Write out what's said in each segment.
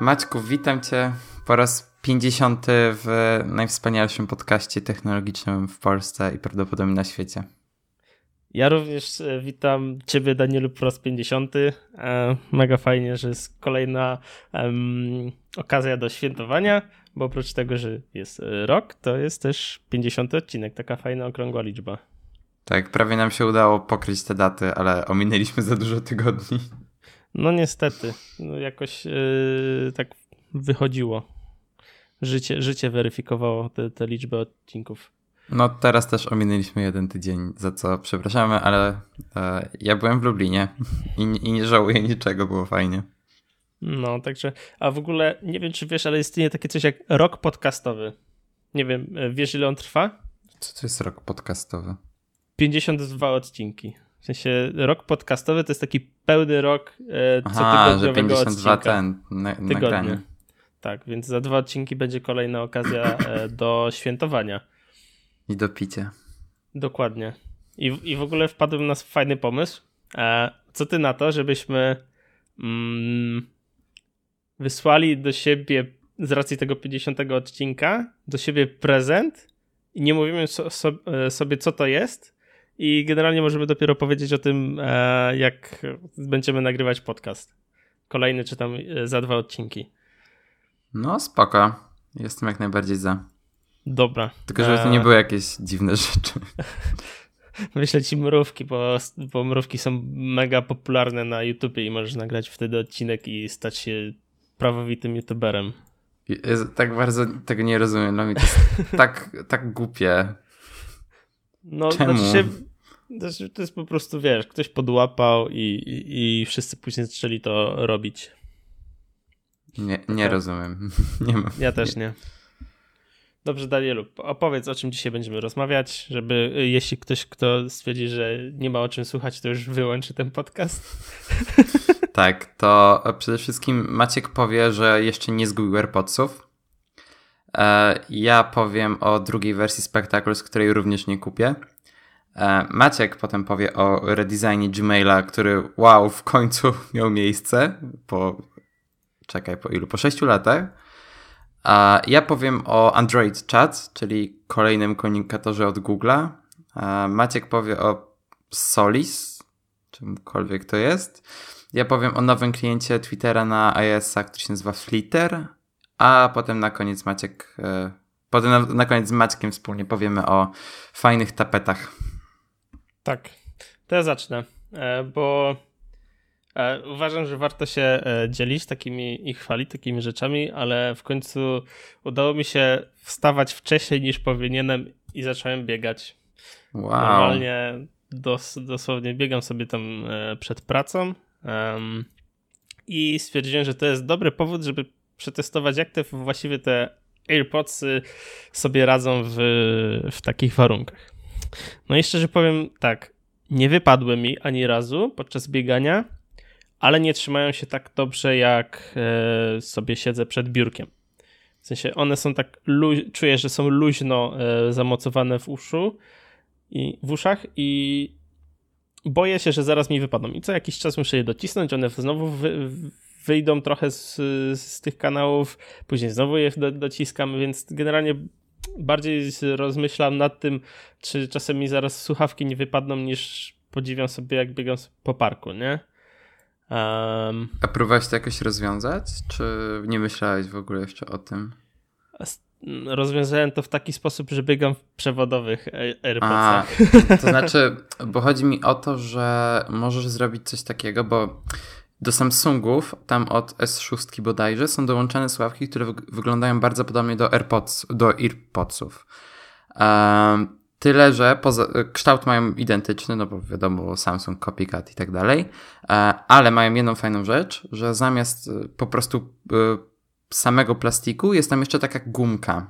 Maćku, witam cię po raz 50 w najwspanialszym podcaście technologicznym w Polsce i prawdopodobnie na świecie. Ja również e, witam Ciebie, Danielu, po raz 50. E, mega fajnie, że jest kolejna um, okazja do świętowania, bo oprócz tego, że jest e, rok, to jest też 50 odcinek, taka fajna, okrągła liczba. Tak, prawie nam się udało pokryć te daty, ale ominęliśmy za dużo tygodni. No niestety, no jakoś yy, tak wychodziło. Życie, życie weryfikowało te, te liczby odcinków. No teraz też ominęliśmy jeden tydzień, za co przepraszamy, ale e, ja byłem w Lublinie i, i nie żałuję niczego, było fajnie. No, także, a w ogóle nie wiem, czy wiesz, ale istnieje takie coś jak rok podcastowy. Nie wiem, e, wiesz ile on trwa? Co to jest rok podcastowy? 52 odcinki. W sensie rok podcastowy to jest taki pełny rok e, Aha, że 52 odcinka. ten na, nagranie. Tak, więc za dwa odcinki będzie kolejna okazja e, do świętowania. I do picia. Dokładnie. I, I w ogóle wpadłem na fajny pomysł. E, co ty na to, żebyśmy mm, wysłali do siebie z racji tego 50 odcinka do siebie prezent i nie mówimy so, so, e, sobie, co to jest, i generalnie możemy dopiero powiedzieć o tym, e, jak będziemy nagrywać podcast. Kolejny czy tam e, za dwa odcinki. No spoko. Jestem jak najbardziej za. Dobra. Tylko żeby to nie były jakieś dziwne rzeczy. Wyślę ci mrówki, bo, bo mrówki są mega popularne na YouTubie i możesz nagrać wtedy odcinek i stać się prawowitym YouTuberem. Jest, tak bardzo tego nie rozumiem. No mi to jest tak, tak głupie. No, Czemu? Znaczy się, to jest po prostu, wiesz, ktoś podłapał i, i, i wszyscy później zaczęli to robić. Nie, nie tak. rozumiem. nie mam. Ja też nie. Dobrze, Danielu, opowiedz o czym dzisiaj będziemy rozmawiać, żeby jeśli ktoś, kto stwierdzi, że nie ma o czym słuchać, to już wyłączy ten podcast. tak, to przede wszystkim Maciek powie, że jeszcze nie zgubił AirPodsów. E, ja powiem o drugiej wersji Spectacles, której również nie kupię. E, Maciek potem powie o redesignie Gmaila, który wow, w końcu miał miejsce po czekaj, po ilu? Po 6 latach. A ja powiem o Android Chat, czyli kolejnym komunikatorze od Google'a. Maciek powie o Solis, czymkolwiek to jest. Ja powiem o nowym kliencie Twittera na iOS-a, który się nazywa Flitter. A potem na koniec Maciek, e, potem na, na koniec z Maćkiem wspólnie powiemy o fajnych tapetach. Tak, to ja zacznę, e, bo e, uważam, że warto się e, dzielić takimi i chwalić takimi rzeczami, ale w końcu udało mi się wstawać wcześniej niż powinienem i zacząłem biegać. Wow. Normalnie dos, dosłownie biegam sobie tam przed pracą um, i stwierdziłem, że to jest dobry powód, żeby przetestować, jak te właściwie te AirPods sobie radzą w, w takich warunkach. No i szczerze powiem tak, nie wypadły mi ani razu podczas biegania, ale nie trzymają się tak dobrze, jak e, sobie siedzę przed biurkiem. W sensie one są tak, czuję, że są luźno e, zamocowane w uszu i w uszach i boję się, że zaraz mi wypadną. I co jakiś czas muszę je docisnąć, one znowu wy, wyjdą trochę z, z tych kanałów, później znowu je do, dociskam, więc generalnie bardziej rozmyślam nad tym, czy czasem mi zaraz słuchawki nie wypadną, niż podziwiam sobie, jak biegam po parku, nie? Um, A próbowałeś to jakoś rozwiązać, czy nie myślałeś w ogóle jeszcze o tym? Rozwiązałem to w taki sposób, że biegam w przewodowych AirPodsach. To znaczy, bo chodzi mi o to, że możesz zrobić coś takiego, bo do Samsungów, tam od S6 bodajże, są dołączane słuchawki, które wyglądają bardzo podobnie do AirPods, do AirPodsów. Um, tyle, że poza, kształt mają identyczny, no bo wiadomo, Samsung, copycat i tak dalej, e, ale mają jedną fajną rzecz, że zamiast e, po prostu e, samego plastiku jest tam jeszcze taka gumka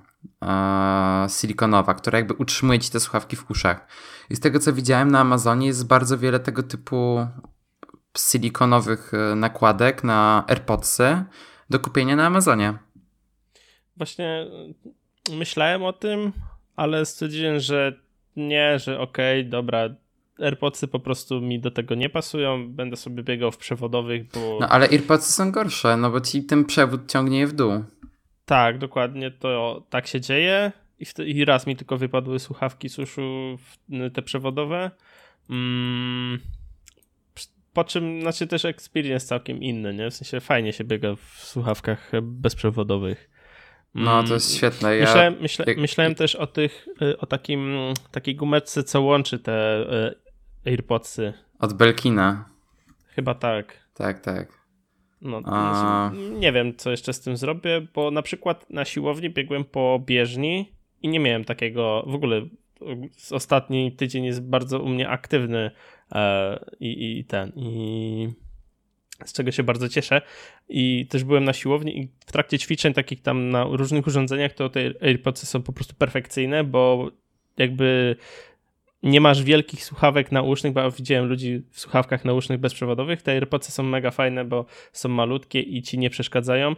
silikonowa, która jakby utrzymuje ci te słuchawki w uszach. I z tego co widziałem na Amazonie jest bardzo wiele tego typu silikonowych e, nakładek na AirPodsy do kupienia na Amazonie. Właśnie e, myślałem o tym, ale stwierdziłem, że nie, że okej, okay, dobra, AirPodsy po prostu mi do tego nie pasują, będę sobie biegał w przewodowych, bo... No ale AirPodsy są gorsze, no bo ci ten przewód ciągnie je w dół. Tak, dokładnie, to tak się dzieje i, w, i raz mi tylko wypadły słuchawki suszu te przewodowe. Mm, po czym, znaczy też experience całkiem inny, nie? W sensie fajnie się biega w słuchawkach bezprzewodowych. No, to jest mm, świetne. Ja... Myślałem, myśla, myślałem też o tych, y, o takim, takiej gumeczce, co łączy te y, AirPodsy. Od Belkina. Chyba tak. Tak, tak. No, A... nie wiem, co jeszcze z tym zrobię, bo na przykład na siłowni biegłem po bieżni i nie miałem takiego, w ogóle ostatni tydzień jest bardzo u mnie aktywny e, i, i ten, i z czego się bardzo cieszę. I też byłem na siłowni i w trakcie ćwiczeń takich tam na różnych urządzeniach to te AirPodsy są po prostu perfekcyjne, bo jakby nie masz wielkich słuchawek nausznych, bo widziałem ludzi w słuchawkach nausznych bezprzewodowych. Te AirPodsy są mega fajne, bo są malutkie i ci nie przeszkadzają,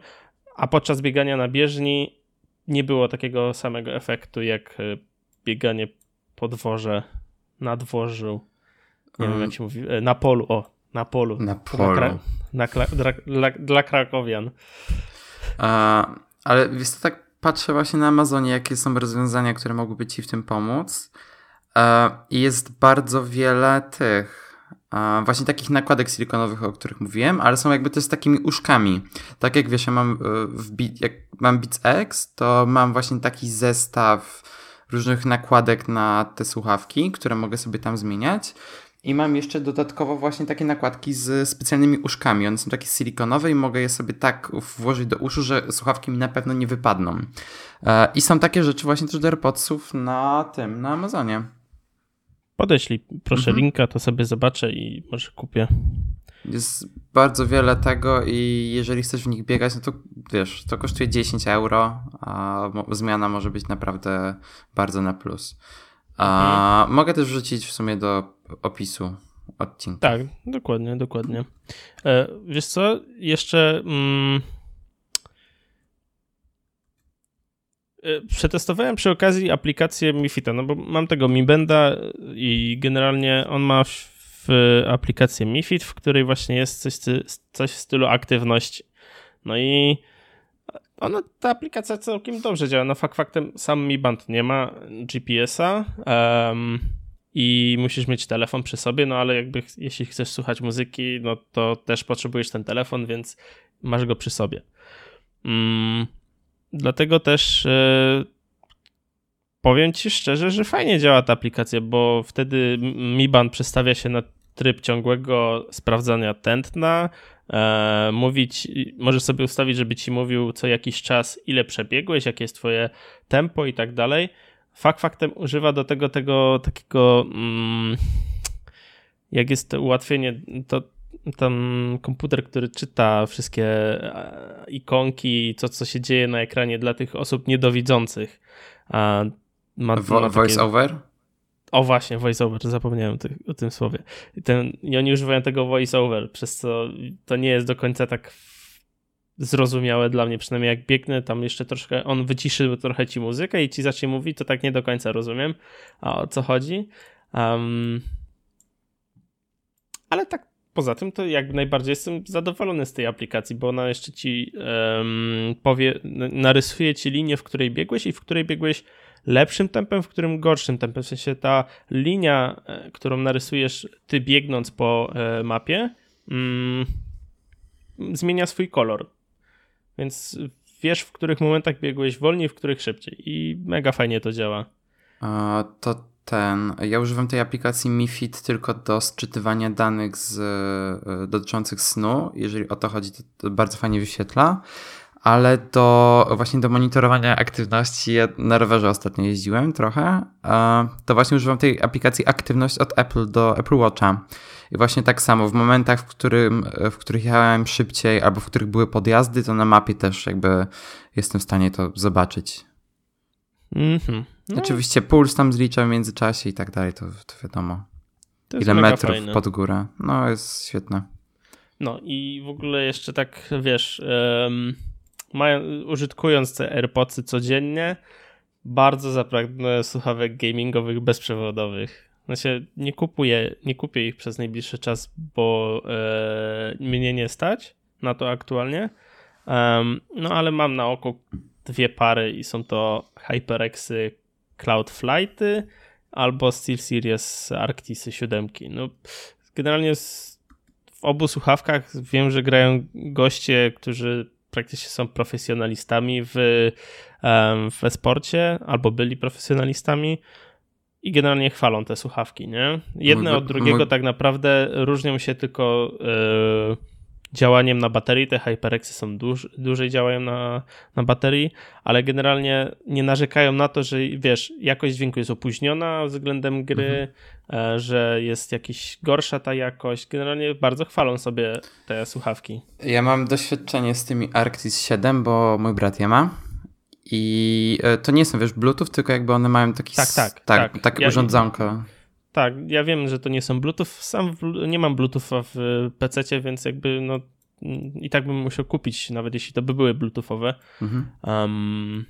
a podczas biegania na bieżni nie było takiego samego efektu jak e, bieganie po dworze, na dworzu. Nie wiem, jak się mówi. E, na polu, o, na polu. Na polu. Na, dla, dla, dla krakowian. A, ale wiesz, tak patrzę właśnie na Amazonie, jakie są rozwiązania, które mogłyby ci w tym pomóc. E, I jest bardzo wiele tych e, właśnie takich nakładek silikonowych, o których mówiłem, ale są jakby też z takimi uszkami. Tak jak wiesz, ja mam w jak mam Beats X, to mam właśnie taki zestaw różnych nakładek na te słuchawki, które mogę sobie tam zmieniać. I mam jeszcze dodatkowo właśnie takie nakładki z specjalnymi uszkami. One są takie silikonowe i mogę je sobie tak włożyć do uszu, że słuchawki mi na pewno nie wypadną. E, I są takie rzeczy właśnie też do AirPodsów na tym, na Amazonie. Podeślij proszę mhm. linka, to sobie zobaczę i może kupię. Jest bardzo wiele tego i jeżeli chcesz w nich biegać, no to wiesz, to kosztuje 10 euro, a zmiana może być naprawdę bardzo na plus. A mhm. Mogę też wrzucić w sumie do opisu odcinka. Tak, dokładnie, dokładnie. E, wiesz co, jeszcze mm, e, przetestowałem przy okazji aplikację Mifita, no bo mam tego Mi Benda i generalnie on ma w aplikację Mifit, w której właśnie jest coś, coś w stylu aktywności. No i ona, ta aplikacja całkiem dobrze działa. No fakt faktem sam Mi Band nie ma GPS-a um, i musisz mieć telefon przy sobie, no ale jakby jeśli chcesz słuchać muzyki, no to też potrzebujesz ten telefon, więc masz go przy sobie. Um, dlatego też e, powiem ci szczerze, że fajnie działa ta aplikacja, bo wtedy Mi Band przestawia się na tryb ciągłego sprawdzania tętna, e, mówić, możesz sobie ustawić, żeby ci mówił co jakiś czas, ile przebiegłeś, jakie jest twoje tempo i tak dalej. Fakt faktem używa do tego tego takiego, mm, jak jest to ułatwienie, to tam komputer, który czyta wszystkie e, ikonki to, co się dzieje na ekranie dla tych osób niedowidzących. Ma, ma takie... Voice over? O właśnie, voiceover, zapomniałem ty, o tym słowie. Ten, I oni używają tego voiceover, przez co to nie jest do końca tak zrozumiałe dla mnie, przynajmniej jak biegnę, tam jeszcze troszkę, on wyciszy trochę ci muzykę i ci zacznie mówić, to tak nie do końca rozumiem, o co chodzi. Um, ale tak poza tym to jak najbardziej jestem zadowolony z tej aplikacji, bo ona jeszcze ci um, powie, narysuje ci linię, w której biegłeś i w której biegłeś lepszym tempem, w którym gorszym tempem. W sensie ta linia, e, którą narysujesz ty biegnąc po e, mapie, mm, zmienia swój kolor. Więc wiesz, w których momentach biegłeś wolniej, w których szybciej. I mega fajnie to działa. A, to ten. Ja używam tej aplikacji MiFit tylko do sczytywania danych z, e, dotyczących snu. Jeżeli o to chodzi, to, to bardzo fajnie wyświetla ale do właśnie do monitorowania aktywności, ja na rowerze ostatnio jeździłem trochę, to właśnie używam tej aplikacji aktywność od Apple do Apple Watcha. I właśnie tak samo, w momentach, w, którym, w których jechałem szybciej albo w których były podjazdy, to na mapie też jakby jestem w stanie to zobaczyć. Mm-hmm. No. Oczywiście puls tam zliczam w międzyczasie i tak dalej, to, to wiadomo. To Ile metrów fajne. pod górę. No, jest świetne. No i w ogóle jeszcze tak, wiesz... Um mają, użytkując te AirPodsy codziennie, bardzo zapragnę słuchawek gamingowych bezprzewodowych. Znaczy, nie kupuję, nie kupię ich przez najbliższy czas, bo e, mnie nie stać na to aktualnie. Um, no ale mam na oko dwie pary i są to HyperXy Cloudflighty albo SteelSeries Arctisy 7. No, generalnie w obu słuchawkach wiem, że grają goście, którzy praktycznie są profesjonalistami w, w sporcie albo byli profesjonalistami i generalnie chwalą te słuchawki, nie? Jedne od drugiego tak naprawdę różnią się tylko yy, działaniem na baterii. Te HyperXy są duż, dłużej działają na, na baterii, ale generalnie nie narzekają na to, że wiesz, jakość dźwięku jest opóźniona względem gry, mhm. e, że jest jakaś gorsza ta jakość. Generalnie bardzo chwalą sobie te słuchawki. Ja mam doświadczenie z tymi Arctis 7, bo mój brat je ma. I e, to nie są, wiesz, Bluetooth, tylko jakby one mają taki tak, tak, tak, tak, tak ja, urządzonko. Tak, ja wiem, że to nie są Bluetooth. Sam nie mam Bluetootha w PC, więc jakby no i tak bym musiał kupić, nawet jeśli to by były Bluetoothowe. Mhm. Um,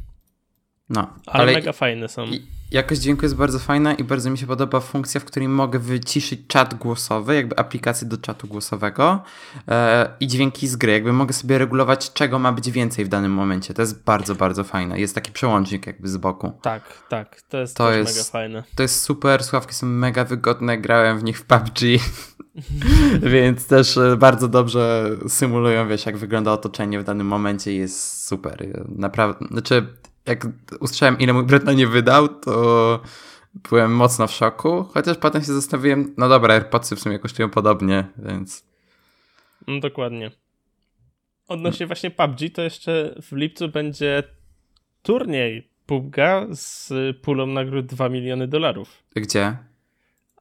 no, ale, ale, mega fajne są. Jakość dźwięku jest bardzo fajna i bardzo mi się podoba funkcja, w której mogę wyciszyć czat głosowy, jakby aplikację do czatu głosowego e, i dźwięki z gry. Jakby mogę sobie regulować, czego ma być więcej w danym momencie. To jest bardzo, bardzo fajne. Jest taki przełącznik jakby z boku. Tak, tak. To jest, to jest mega fajne. To jest super. Słuchawki są mega wygodne. Grałem w nich w PUBG. Więc też e, bardzo dobrze symulują, wiesz, jak wygląda otoczenie w danym momencie i jest super. Naprawdę, znaczy jak usłyszałem, ile mój brat na nie wydał, to byłem mocno w szoku, chociaż potem się zastanowiłem, no dobra, AirPodsy w sumie kosztują podobnie, więc... No dokładnie. Odnośnie właśnie PUBG, to jeszcze w lipcu będzie turniej PUBG'a z pulą nagród 2 miliony dolarów. Gdzie?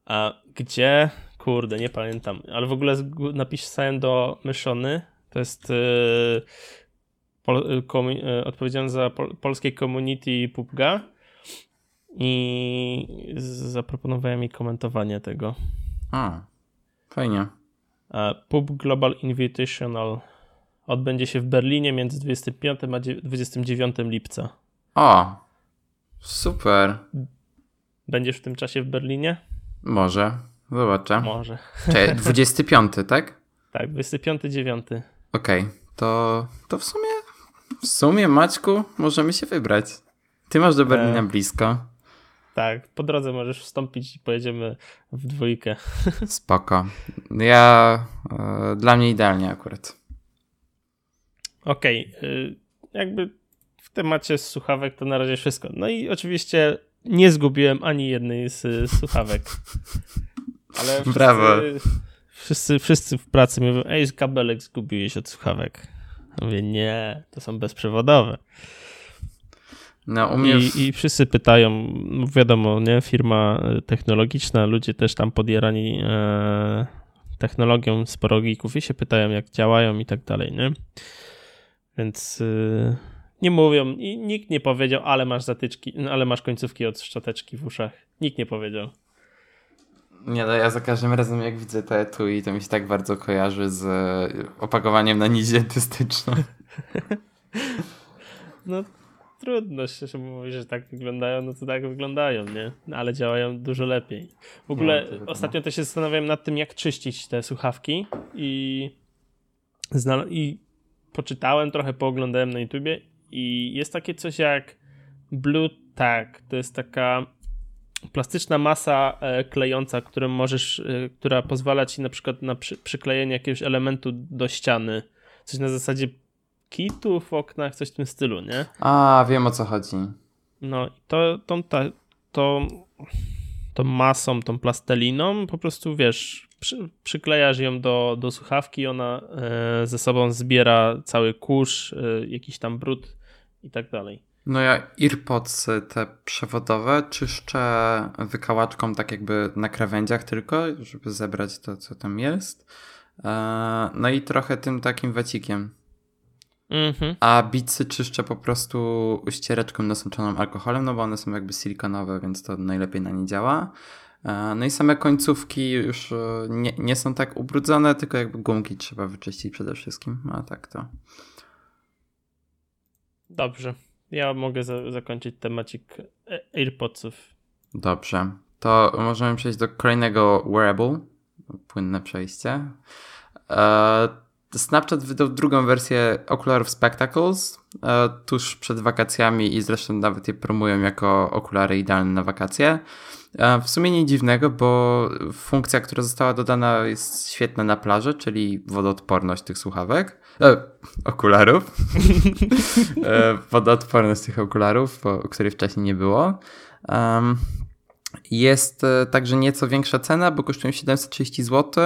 A gdzie? Kurde, nie pamiętam. Ale w ogóle napisałem do Myszony. To jest yy, pol, y, komu, y, odpowiedzialny za pol, polskie community PUBG'a i zaproponowałem jej komentowanie tego. A, fajnie. PUB Global Invitational odbędzie się w Berlinie między 25 a 29 lipca. O, super. Będziesz w tym czasie w Berlinie? Może, zobaczę. Może. Czekaj, 25, tak? Tak, 25-9. Okej, okay. to, to w sumie w sumie, Maćku, możemy się wybrać. Ty masz do Berlina e... blisko. Tak, po drodze możesz wstąpić i pojedziemy w dwójkę. Spoko. Ja, e, dla mnie idealnie akurat. Okej, okay. jakby w temacie słuchawek to na razie wszystko. No i oczywiście nie zgubiłem ani jednej z słuchawek. Ale wszyscy, Brawo. Wszyscy, wszyscy w pracy mówią, ej, kabelek zgubiłeś od słuchawek. Mówię, nie, to są bezprzewodowe. No, u mnie I, I wszyscy pytają, no wiadomo, nie, firma technologiczna, ludzie też tam podierani e, technologią sporo geeków i się pytają, jak działają i tak dalej, nie? Więc e, nie mówią i nikt nie powiedział, ale masz zatyczki, ale masz końcówki od szczoteczki w uszach. Nikt nie powiedział. Nie, no ja za każdym razem jak widzę te etui, to mi się tak bardzo kojarzy z e, opakowaniem na nić dentystyczną. No trudno się mówić, że tak wyglądają, no to tak wyglądają, nie? No, ale działają dużo lepiej. W ogóle no, ostatnio też się zastanawiałem nad tym, jak czyścić te słuchawki i, i poczytałem trochę, pooglądałem na YouTubie i jest takie coś jak Blue Tag. To jest taka plastyczna masa e, klejąca, którą możesz, e, która pozwala ci na przykład na przy, przyklejenie jakiegoś elementu do ściany. Coś na zasadzie kitu w oknach, coś w tym stylu, nie? A, wiem o co chodzi. No, to, tą, ta, to, tą masą, tą plasteliną po prostu, wiesz, przy, przyklejasz ją do, do słuchawki, ona e, ze sobą zbiera cały kurz, jakiś tam brud i tak dalej. No ja earpods te przewodowe czyszczę wykałaczką tak jakby na krawędziach tylko, żeby zebrać to, co tam jest. E, no i trochę tym takim wacikiem. Mhm. A bicy czyszczę po prostu ściereczką nasączoną alkoholem, no bo one są jakby silikonowe, więc to najlepiej na nie działa. E, no i same końcówki już e, nie, nie są tak ubrudzone, tylko jakby gumki trzeba wyczyścić przede wszystkim. A tak to. Dobrze. Ja mogę za zakończyć temacik AirPodsów. Dobrze. to możemy przejść do kolejnego wearable. Płynne przejście. E, Snapchat wydał drugą wersję okularów Spectacles e, tuż przed wakacjami i zresztą nawet je promują jako okulary idealne na wakacje. W sumie nic dziwnego, bo funkcja, która została dodana jest świetna na plaży, czyli wodoodporność tych słuchawek, e, okularów. e, wodoodporność tych okularów, bo, której wcześniej nie było. Um, jest e, także nieco większa cena, bo kosztują 730 zł,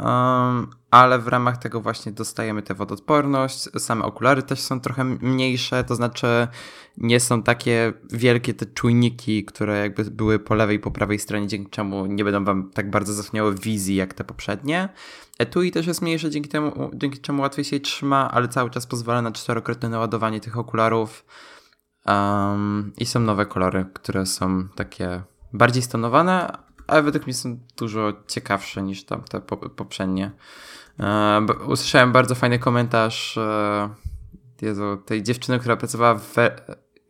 Um, ale w ramach tego właśnie dostajemy tę wodoodporność. Same okulary też są trochę mniejsze, to znaczy nie są takie wielkie te czujniki, które jakby były po lewej i po prawej stronie, dzięki czemu nie będą wam tak bardzo zasłaniały wizji jak te poprzednie. Etui też jest mniejsze, dzięki, temu, dzięki czemu łatwiej się je trzyma, ale cały czas pozwala na czterokrotne naładowanie tych okularów. Um, I są nowe kolory, które są takie bardziej stonowane, ale według mnie są dużo ciekawsze niż tamte poprzednie. E, usłyszałem bardzo fajny komentarz e, Jezu, tej dziewczyny, która pracowała w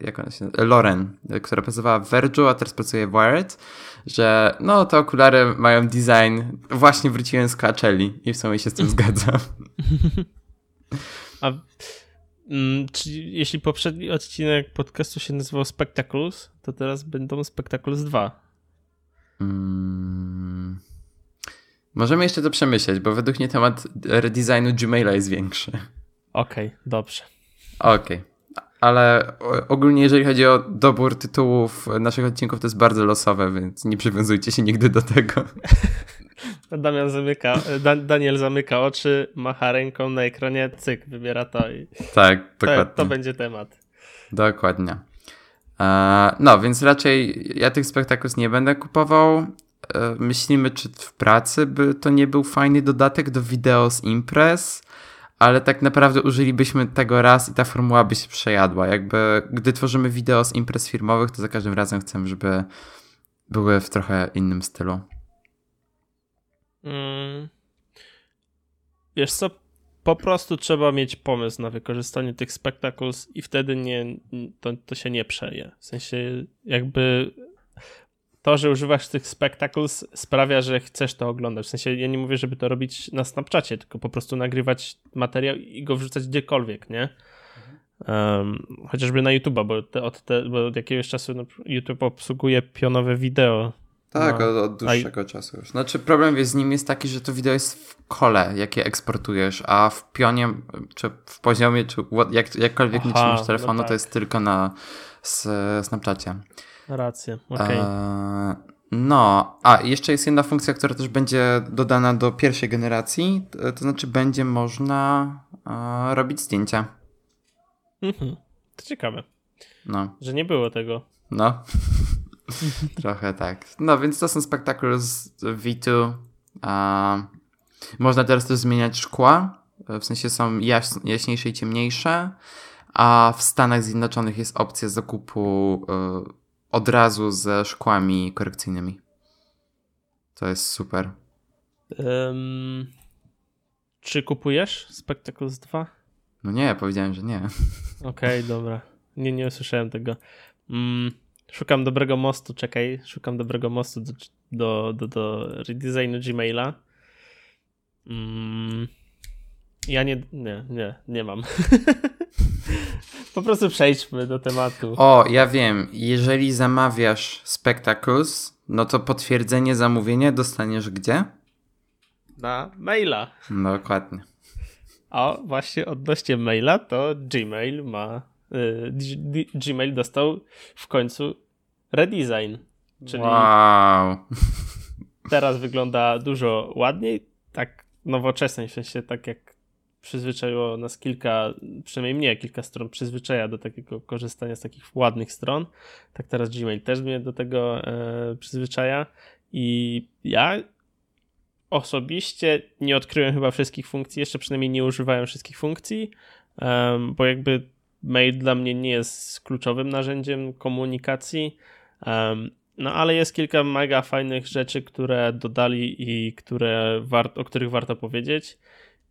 jak ona się Lauren, która pracowała w Verge'u, a teraz pracuje w Wired, że no te okulary mają design, właśnie wróciłem z Coachelli i w sumie się z tym zgadzam. A mm, czy, jeśli poprzedni odcinek podcastu się nazywał Spectacles, to teraz będą Spectacles 2. Hmm. Możemy jeszcze to przemyśleć, bo według mnie temat redesignu Gmaila jest większy. Okej, okay, dobrze. Okej. Okay. Ale ogólnie, jeżeli chodzi o dobór tytułów naszych odcinków, to jest bardzo losowe, więc nie przywiązujcie się nigdy do tego. Damian zamyka, Daniel zamyka oczy, macha ręką na ekranie, cyk, wybiera to i tak, dokładnie. To, to będzie temat. Dokładnie. E, no, więc raczej ja tych spektaklów nie będę kupował. E, myślimy, czy w pracy by to nie był fajny dodatek do wideo z imprez, ale tak naprawdę użylibyśmy tego raz i ta formuła by się przejadła. Jakby, gdy tworzymy wideo z imprez firmowych, to za każdym razem chcemy, żeby były w trochę innym stylu. Mm. Wiesz co, po prostu trzeba mieć pomysł na wykorzystanie tych spectacles i wtedy nie, to, to się nie przeje. W sensie jakby to, że używasz tych spectacles sprawia, że chcesz to oglądać. W sensie ja nie mówię, żeby to robić na Snapchacie, tylko po prostu nagrywać materiał i go wrzucać gdziekolwiek, nie? Um, chociażby na YouTube'a, bo, te, od te, bo od jakiegoś czasu no, YouTube obsługuje pionowe wideo tak, no. od, od, dłuższego czasu już. Znaczy problem jest z nim jest taki, że to wideo jest w kole, jakie eksportujesz, a w pionie, czy w poziomie, czy jak, jakkolwiek Aha, nie trzymasz telefonu, no tak. to jest tylko na Snapchacie. Rację, okej. Okay. E, no, a jeszcze jest jedna funkcja, która też będzie dodana do pierwszej generacji, to znaczy będzie można e, robić zdjęcia. Mhm. To ciekawe. No. Że nie było tego. No. Trochę tak. No więc to są spektakle z V2. Uh, można teraz też zmieniać szkła. W sensie są jaś jaśniejsze i ciemniejsze. A w Stanach Zjednoczonych jest opcja zakupu uh, od razu ze szkłami korekcyjnymi. To jest super. Um, czy kupujesz Spectacles 2? No nie, powiedziałem, że nie. Okej, okay, dobra. Nie, nie usłyszałem tego. Mm, Szukam dobrego mostu, czekaj, szukam dobrego mostu do, do, do, do redesignu Gmaila. Mm, ja nie, nie, nie, nie mam. po prostu przejdźmy do tematu. O, ja wiem. Jeżeli zamawiasz Spectacles, no to potwierdzenie zamówienia dostaniesz gdzie? Na maila. Dokładnie. A właśnie odnośnie maila, to Gmail ma Gmail dostał w końcu redesign. Czyli wow. teraz wygląda dużo ładniej, tak nowocześnie, w sensie tak jak przyzwyczaiło nas kilka, przynajmniej mnie kilka stron przyzwyczaja do takiego korzystania z takich ładnych stron, tak teraz Gmail też mnie do tego e, przyzwyczaja i ja osobiście nie odkryłem chyba wszystkich funkcji, jeszcze przynajmniej nie używałem wszystkich funkcji, um, bo jakby mail dla mnie nie jest kluczowym narzędziem komunikacji, no ale jest kilka mega fajnych rzeczy, które dodali i które o których warto powiedzieć.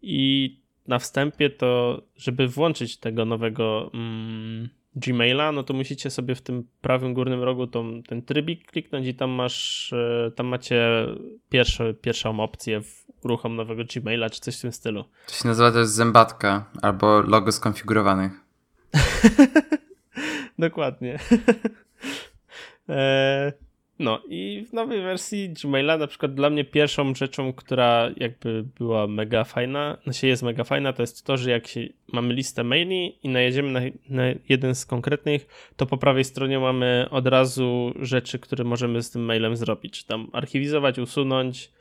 I na wstępie to, żeby włączyć tego nowego mm, Gmaila, no to musicie sobie w tym prawym górnym rogu tą, ten trybik kliknąć i tam masz, e, tam macie pierwsze, pierwszą opcję w uruchom nowego Gmaila, czy coś w tym stylu. To się nazywa też zębatka albo logo skonfigurowanych. Dokładnie. e, no i w nowej wersji Gmaila na przykład dla mnie pierwszą rzeczą, która jakby była mega fajna, się jest mega fajna, to jest to, że jak się, mamy listę maili i najedziemy na, na jeden z konkretnych, to po prawej stronie mamy od razu rzeczy, które możemy z tym mailem zrobić. Tam archiwizować, usunąć,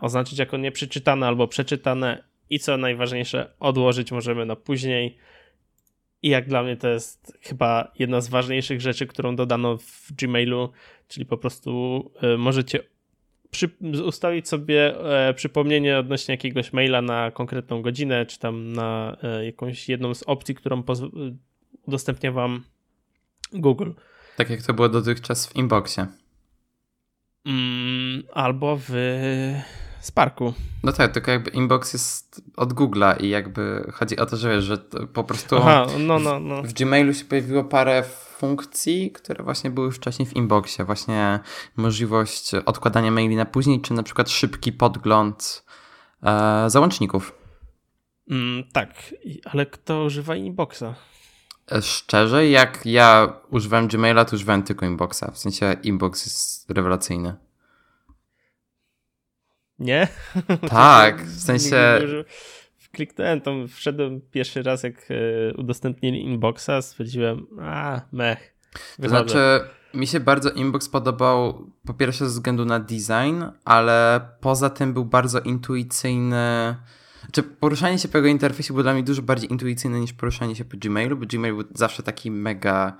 oznaczyć jako nieprzeczytane albo przeczytane i co najważniejsze, odłożyć możemy na później. I jak dla mnie to jest chyba jedna z ważniejszych rzeczy, którą dodano w Gmailu, czyli po prostu y, możecie przy, ustawić sobie e, przypomnienie odnośnie jakiegoś maila na konkretną godzinę, czy tam na e, jakąś jedną z opcji, którą udostępnia wam Google. Tak jak to było dotychczas w Inboxie. Mm, albo w Sparku. No tak, tylko jakby inbox jest od Google'a i jakby chodzi o to, że wiesz, że po prostu Aha, no, no, no. W, w Gmailu się pojawiło parę funkcji, które właśnie były wcześniej w inboxie. Właśnie możliwość odkładania maili na później, czy na przykład szybki podgląd e, załączników. Mm, tak, ale kto używa inboxa? E, szczerze, jak ja używałem Gmaila, to używałem tylko inboxa. W sensie inbox jest rewelacyjny. Nie? Tak, w sensie... Kliknąłem, to wszedłem pierwszy raz, jak e, udostępnili inboxa, stwierdziłem, a, mech. To znaczy, mi się bardzo inbox podobał po pierwsze ze względu na design, ale poza tym był bardzo intuicyjny. Czy znaczy, poruszanie się po jego interfejsie było dla mnie dużo bardziej intuicyjne niż poruszanie się po Gmailu, bo Gmail był zawsze taki mega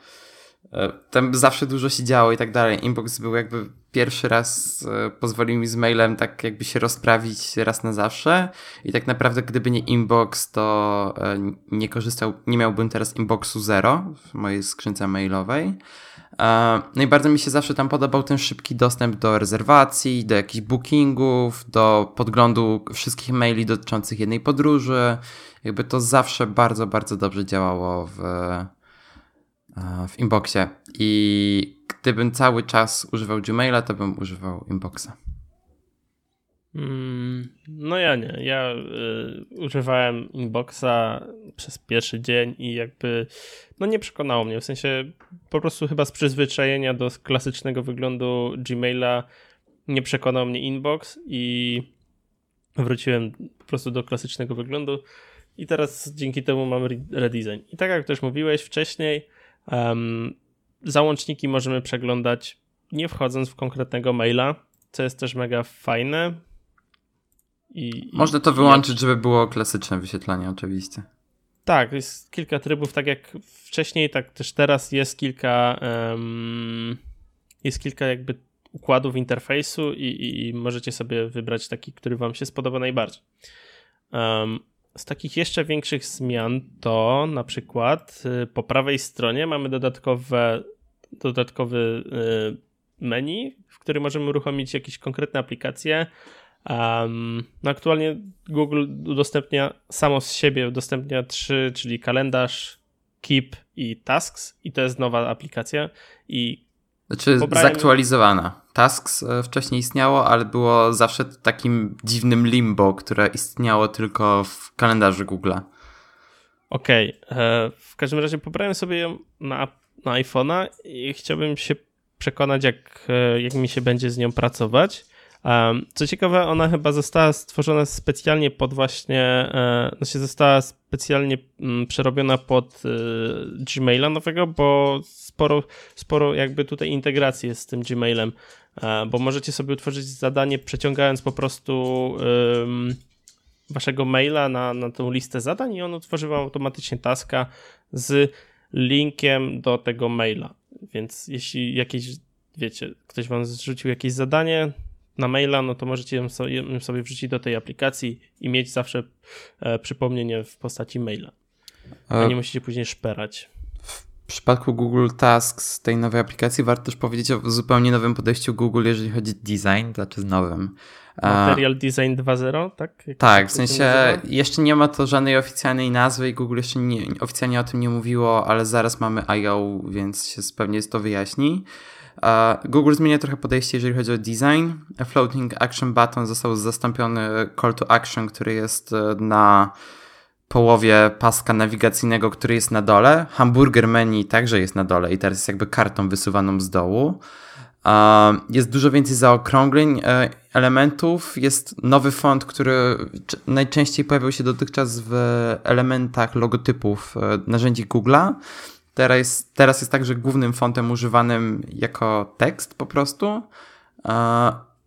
E, tam zawsze dużo się działo i tak dalej. Inbox był jakby pierwszy raz e, pozwolił mi z mailem tak jakby się rozprawić raz na zawsze i tak naprawdę gdyby nie inbox, to e, nie korzystał, nie miałbym teraz inboxu zero w mojej skrzynce mailowej. No i bardzo mi się zawsze tam podobał ten szybki dostęp do rezerwacji, do jakichś bookingów, do podglądu wszystkich maili dotyczących jednej podróży. Jakby to zawsze bardzo, bardzo dobrze działało w, w inboxie. I gdybym cały czas używał Gmaila, to bym używał inboxa. Mm, no ja nie. Ja y, używałem inboxa przez pierwszy dzień i jakby no nie przekonało mnie. W sensie po prostu chyba z przyzwyczajenia do klasycznego wyglądu Gmaila nie przekonał mnie inbox i wróciłem po prostu do klasycznego wyglądu i teraz dzięki temu mam redesign. I tak jak też mówiłeś wcześniej, Um, załączniki możemy przeglądać nie wchodząc w konkretnego maila, co jest też mega fajne. I, Można to wyłączyć, żeby było klasyczne wyświetlanie, oczywiście. Tak, jest kilka trybów, tak jak wcześniej, tak też teraz jest kilka um, jest kilka jakby układów interfejsu i, i, i, możecie sobie wybrać taki, który wam się spodoba najbardziej. Um, z takich jeszcze większych zmian to na przykład y, po prawej stronie mamy dodatkowe, dodatkowy y, menu, w którym możemy uruchomić jakieś konkretne aplikacje. Um, no aktualnie Google udostępnia samo z siebie udostępnia trzy, czyli kalendarz, Keep i Tasks i to jest nowa aplikacja i znaczy pobrałem... zaktualizowana. Tasks e, wcześniej istniało, ale było zawsze takim dziwnym limbo, które istniało tylko w kalendarzu Google'a. Okej, okay. E, w każdym razie pobrałem sobie ją na, na iPhone'a i chciałbym się przekonać, jak, e, jak mi się będzie z nią pracować. Co ciekawe, ona chyba została stworzona specjalnie pod właśnie, znaczy została specjalnie mm, przerobiona pod Gmaila nowego, bo sporo, sporo jakby tutaj integracji jest z tym Gmailem, bo możecie sobie utworzyć zadanie przeciągając po prostu waszego maila na, na tą listę zadań i on utworzy wam automatycznie taska z linkiem do tego maila. Więc jeśli jakieś, wiecie, ktoś wam zrzucił jakieś zadanie na maila, no to możecie ją sobie, wrzucić do tej aplikacji i mieć zawsze e, przypomnienie w postaci maila. A nie musicie później szperać w przypadku Google Tasks, tej nowej aplikacji, warto też powiedzieć o zupełnie nowym podejściu Google, jeżeli chodzi o design, to znaczy nowym. Material Design 2.0, tak? Jak tak, w sensie jeszcze nie ma to żadnej oficjalnej nazwy i Google jeszcze nie, oficjalnie o tym nie mówiło, ale zaraz mamy I.O., więc się pewnie to wyjaśni. Google zmienia trochę podejście, jeżeli chodzi o design. Floating Action Button został zastąpiony Call to Action, który jest e, na połowie paska nawigacyjnego, który jest na dole. Hamburger menu także jest na dole i teraz jest jakby kartą wysuwaną z dołu. Jest dużo więcej zaokrągleń e, elementów. Jest nowy font, który najczęściej pojawiał się dotychczas w elementach logotypów e, narzędzi Google'a. Teraz jest, teraz jest także głównym fontem używanym jako tekst po prostu.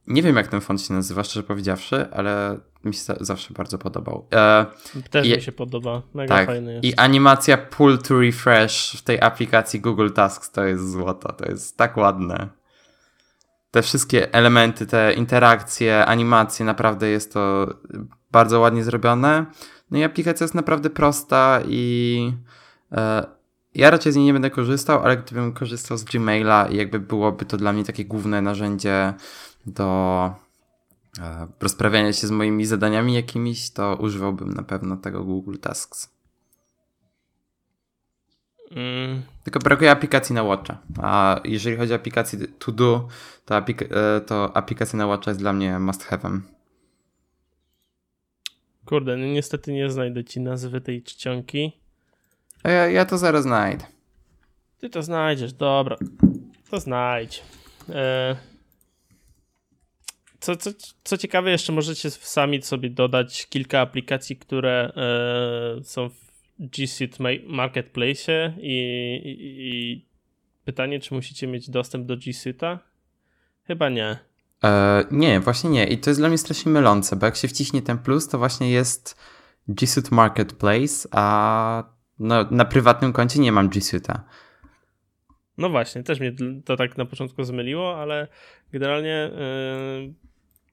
Nie wiem, jak ten font się nazywa, szczerze powiedziawszy, ale mi się zawsze bardzo podobał. E, Też I, mi się podoba, mega tak, fajny jest. I animacja pull to refresh w tej aplikacji Google Tasks to jest złoto, to jest tak ładne. Te wszystkie elementy, te interakcje, animacje, naprawdę jest to bardzo ładnie zrobione. No i aplikacja jest naprawdę prosta i e, ja raczej z niej nie będę korzystał, ale gdybym korzystał z Gmaila i jakby byłoby to dla mnie takie główne narzędzie do e, rozprawiania się z moimi zadaniami jakimiś, to używałbym na pewno tego Google Tasks. Mm. Tylko brakuje aplikacji na Watcha. A jeżeli chodzi o aplikację To Do, to, aplik e, to aplikacja na Watcha jest dla mnie must have'em. Kurde, no niestety nie znajdę ci nazwy tej czcionki. Ja, ja to zaraz znajdę. Ty to znajdziesz, dobra. To znajdź. E... Co, co, co ciekawe, jeszcze możecie sami sobie dodać kilka aplikacji, które e, są w G Suite Marketplace i, i, i, pytanie, czy musicie mieć dostęp do G Suite'a? Chyba nie. E, nie, właśnie nie. I to jest dla mnie strasznie mylące, bo jak się wciśnie ten plus, to właśnie jest G Suite Marketplace, a no, na prywatnym koncie nie mam G Suite'a. No właśnie, też mnie to tak na początku zmyliło, ale generalnie yy,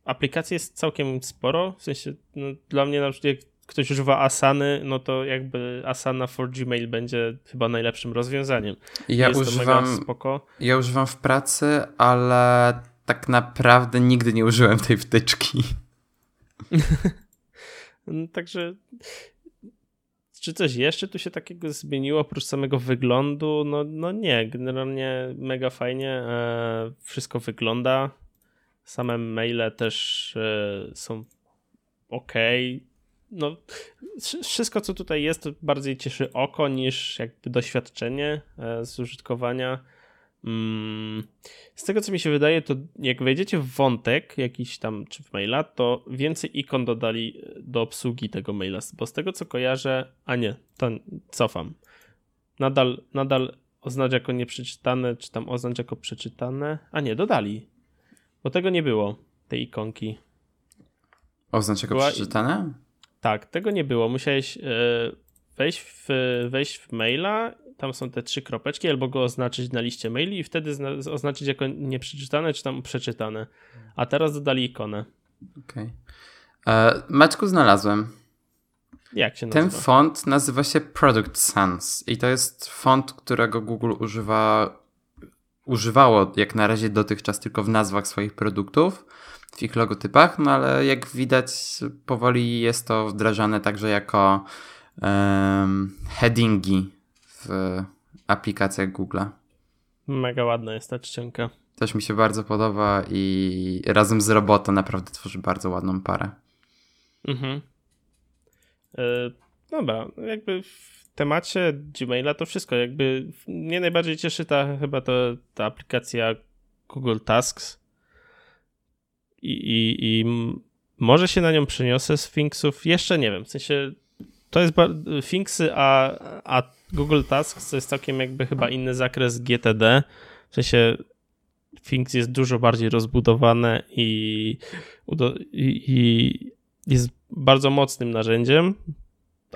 aplikacji jest całkiem sporo. W sensie no, dla mnie na przykład jak ktoś używa Asany, no to jakby Asana for Gmail będzie chyba najlepszym rozwiązaniem. Ja jest używam, spoko. Ja używam w pracy, ale tak naprawdę nigdy nie użyłem tej wtyczki. także czy coś jeszcze tu się takiego zmieniło oprócz samego wyglądu? No, no nie, generalnie mega fajnie e, wszystko wygląda. Same maile też e, są ok. No, wszystko co tutaj jest bardziej cieszy oko niż jakby doświadczenie e, z użytkowania. Mm, z tego co mi się wydaje, to jak wejdziecie w wątek jakiś tam, czy w maila, to więcej ikon dodali do obsługi tego maila, bo z tego co kojarzę, a nie, to cofam. Nadal, nadal oznacz jako nieprzeczytane, czy tam oznacz jako przeczytane, a nie, dodali, bo tego nie było, tej ikonki. Oznacz jako Była... przeczytane? Tak, tego nie było. Musiałeś e, wejść w, wejść w maila tam są te trzy kropeczki, albo go oznaczyć na liście maili i wtedy oznaczyć jako nieprzeczytane, czy tam przeczytane. A teraz dodali ikonę. Okej. Okay. E, Maćku znalazłem. Jak się nazywa? Ten font nazywa się Product Sans i to jest font, którego Google używa, używało jak na razie dotychczas tylko w nazwach swoich produktów, w ich logotypach, no ale jak widać powoli jest to wdrażane także jako um, headingi w aplikacjach Google. Mega ładna jest ta czcionka. Też mi się bardzo podoba i razem z robotą naprawdę tworzy bardzo ładną parę. Mhm. E, dobra, jakby w temacie Gmaila to wszystko. Jakby mnie najbardziej cieszy ta chyba to, ta aplikacja Google Tasks. I, i, I może się na nią przeniosę z Finksów. Jeszcze nie wiem. W sensie to jest Finksy, a, a Google Tasks to jest całkiem jakby chyba inny zakres GTD. W sensie Things jest dużo bardziej rozbudowane i, i, i jest bardzo mocnym narzędziem,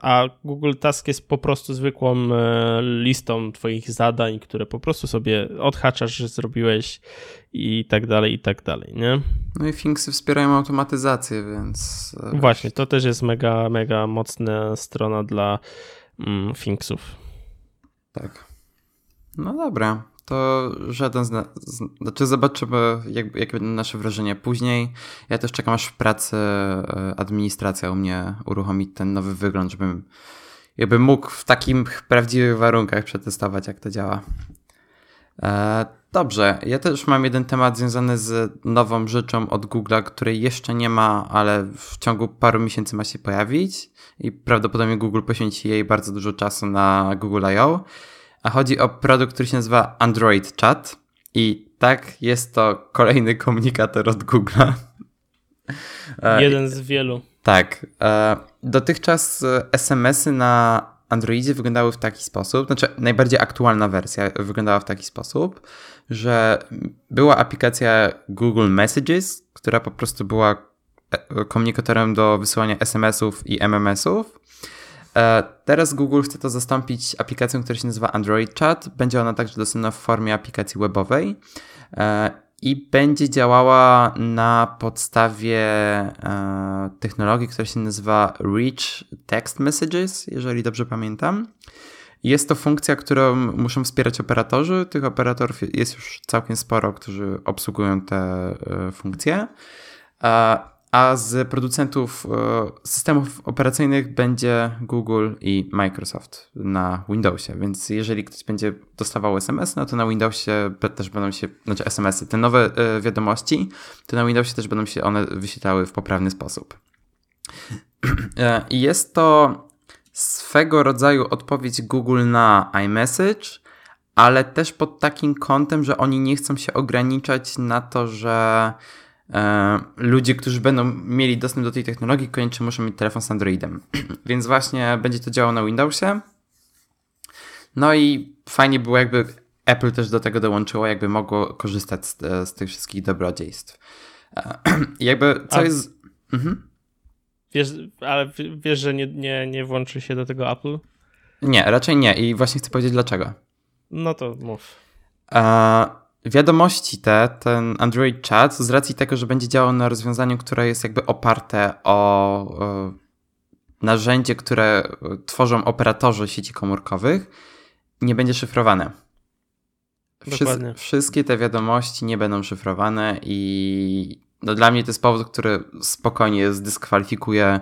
a Google Task jest po prostu zwykłą e, listą twoich zadań, które po prostu sobie odhaczasz, że zrobiłeś i tak dalej, i tak dalej, nie? No i Thingsy wspierają automatyzację, więc... E, Właśnie, to też jest mega, mega mocna strona dla mm, Thingsów. Tak. No dobra, to żaden z nas, znaczy zobaczymy jak, jak będą nasze wrażenia później. Ja też czekam aż w pracy e, administracja u mnie uruchomi ten nowy wygląd, żebym jakby mógł w takich prawdziwych warunkach przetestować jak to działa. Dobrze, ja też mam jeden temat związany z nową rzeczą od Google'a, której jeszcze nie ma, ale w ciągu paru miesięcy ma się pojawić i prawdopodobnie Google poświęci jej bardzo dużo czasu na Google I.O. A chodzi o produkt, który się nazywa Android Chat i tak, jest to kolejny komunikator od Google'a. E, jeden z wielu. Tak. E, dotychczas SMS-y na Androidzie wyglądały w taki sposób, znaczy najbardziej aktualna wersja wyglądała w taki sposób, że była aplikacja Google Messages, która po prostu była e, komunikatorem do wysyłania SMS-ów i MMS-ów. E, teraz Google chce to zastąpić aplikacją, która się nazywa Android Chat. Będzie ona także dostępna w formie aplikacji webowej e, i będzie działała na podstawie technologii, która się nazywa Rich Text Messages, jeżeli dobrze pamiętam. Jest to funkcja, którą muszą wspierać operatorzy. Tych operatorów jest już całkiem sporo, którzy obsługują te e, funkcje. A z producentów e, systemów operacyjnych będzie Google i Microsoft na Windowsie, więc jeżeli ktoś będzie dostawał SMS, no to na Windowsie też będą się, znaczy SMS-y, te nowe e, wiadomości, to na Windowsie też będą się one wyświetlały w poprawny sposób. E, jest to swego rodzaju odpowiedź Google na iMessage, ale też pod takim kątem, że oni nie chcą się ograniczać na to, że e, ludzie, którzy będą mieli dostęp do tej technologii, koniecznie muszą mieć telefon z Androidem. Więc właśnie będzie to działało na Windowsie. No i fajnie było, jakby Apple też do tego dołączyło, jakby mogło korzystać z, z tych wszystkich dobrodziejstw. E, jakby co A, jest. Mhm. Wiesz, ale wiesz, że nie, nie, nie włączy się do tego Apple? Nie, raczej nie. I właśnie chcę powiedzieć dlaczego. No to mów. E, wiadomości te, ten Android Chat, z racji tego, że będzie działał na rozwiązaniu, które jest jakby oparte o e, narzędzie, które tworzą operatorzy sieci komórkowych, nie będzie szyfrowane. Dokładnie. wszystkie te wiadomości nie będą szyfrowane i no dla mnie to jest powód, który spokojnie zdyskwalifikuje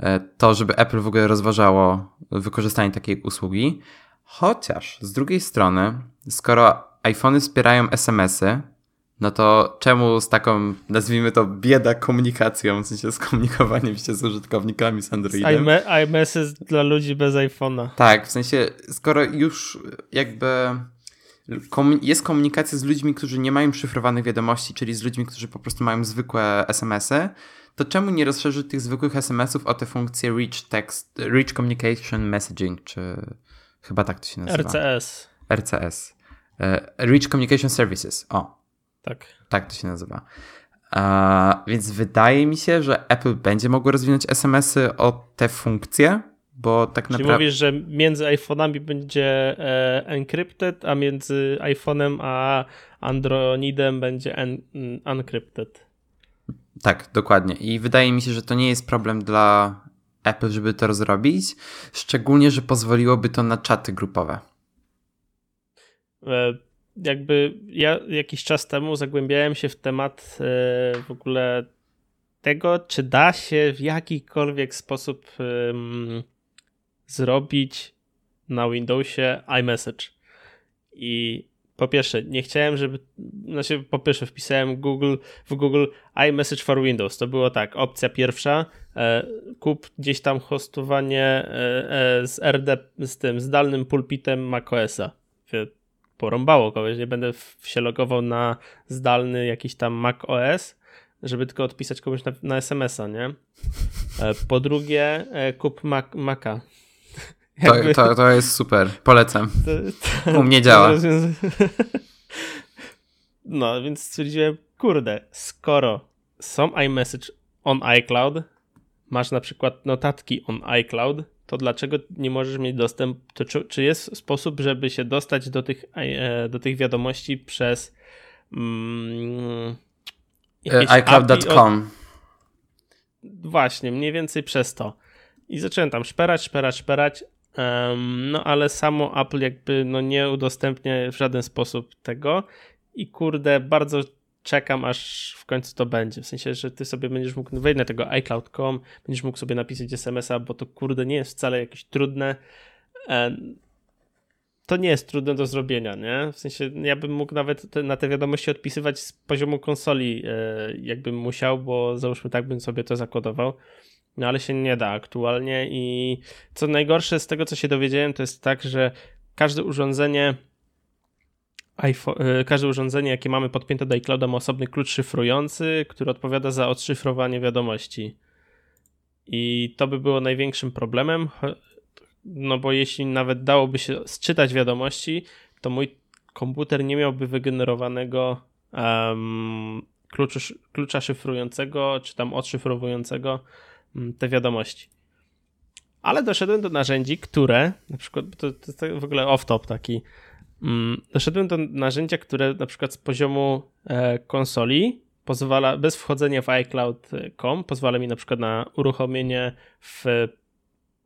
e, to, żeby Apple w ogóle rozważało wykorzystanie takiej usługi. Chociaż z drugiej strony, skoro iPhony wspierają SMS-y, no to czemu z taką, nazwijmy to, bieda komunikacją, w sensie z komunikowaniem się z użytkownikami z Androidem? iMessage dla ludzi bez iPhone'a. Tak, w sensie, skoro już jakby jest komunikacja z ludźmi, którzy nie mają szyfrowanych wiadomości, czyli z ludźmi, którzy po prostu mają zwykłe SMS-y, to czemu nie rozszerzyć tych zwykłych SMS-ów o te funkcje Rich Text, Rich Communication Messaging, czy chyba tak to się nazywa? RCS. RCS. E, Rich Communication Services. O. Tak. Tak to się nazywa. Uh, więc wydaje mi się, że Apple będzie mogło rozwinąć SMS-y o te funkcje, bo tak naprawdę... Czyli mówisz, że między iPhone'ami będzie e, encrypted, a między iPhone'em a Androidem będzie en, uncrypted. Tak, dokładnie. I wydaje mi się, że to nie jest problem dla Apple, żeby to zrobić, szczególnie, że pozwoliłoby to na czaty grupowe. E, jakby ja jakiś czas temu zagłębiałem się w temat e, w ogóle tego, czy da się w jakikolwiek sposób zrobić na Windowsie iMessage. I po pierwsze, nie chciałem, żeby. Znaczy, po pierwsze, wpisałem Google, w Google iMessage for Windows. To było tak, opcja pierwsza. E, kup gdzieś tam hostowanie e, e, z RD, z tym zdalnym pulpitem macOSa. Porąbało kogoś, nie będę się logował na zdalny jakiś tam macOS, żeby tylko odpisać komuś na, na SMS-a, nie? E, po drugie, e, kup Mac, Maca to, to, to jest super, polecam. To, to, U mnie działa. No, więc stwierdziłem, kurde, skoro są iMessage on iCloud, masz na przykład notatki on iCloud, to dlaczego nie możesz mieć dostęp, to czy, czy jest sposób, żeby się dostać do tych, e, do tych wiadomości przez mm, e, iCloud.com Właśnie, mniej więcej przez to. I zacząłem tam szperać, szperać, szperać, Um, no ale samo Apple jakby no nie udostępnia w żaden sposób tego i kurde, bardzo czekam, aż w końcu to będzie. W sensie, że ty sobie będziesz mógł wejść na tego iCloud.com, będziesz mógł sobie napisać SMS-a, bo to kurde nie jest wcale jakieś trudne. To nie jest trudne do zrobienia, nie? W sensie, ja bym mógł nawet te, na te wiadomości odpisywać z poziomu konsoli, e, jakbym musiał, bo załóżmy tak bym sobie to zakodował. No ale się nie da aktualnie i co najgorsze z tego, co się dowiedziałem, to jest tak, że każde urządzenie iPhone, każde urządzenie, jakie mamy podpięte do iClouda ma osobny klucz szyfrujący, który odpowiada za odszyfrowanie wiadomości. I to by było największym problemem, no bo jeśli nawet dałoby się sczytać wiadomości, to mój komputer nie miałby wygenerowanego um, kluczu, klucza szyfrującego, czy tam odszyfrowującego te wiadomości. Ale doszedłem do narzędzi, które, na przykład, to, to jest w ogóle off-top taki, um, doszedłem do narzędzia, które na przykład z poziomu e, konsoli pozwala, bez wchodzenia w iCloud.com, pozwala mi na przykład na uruchomienie w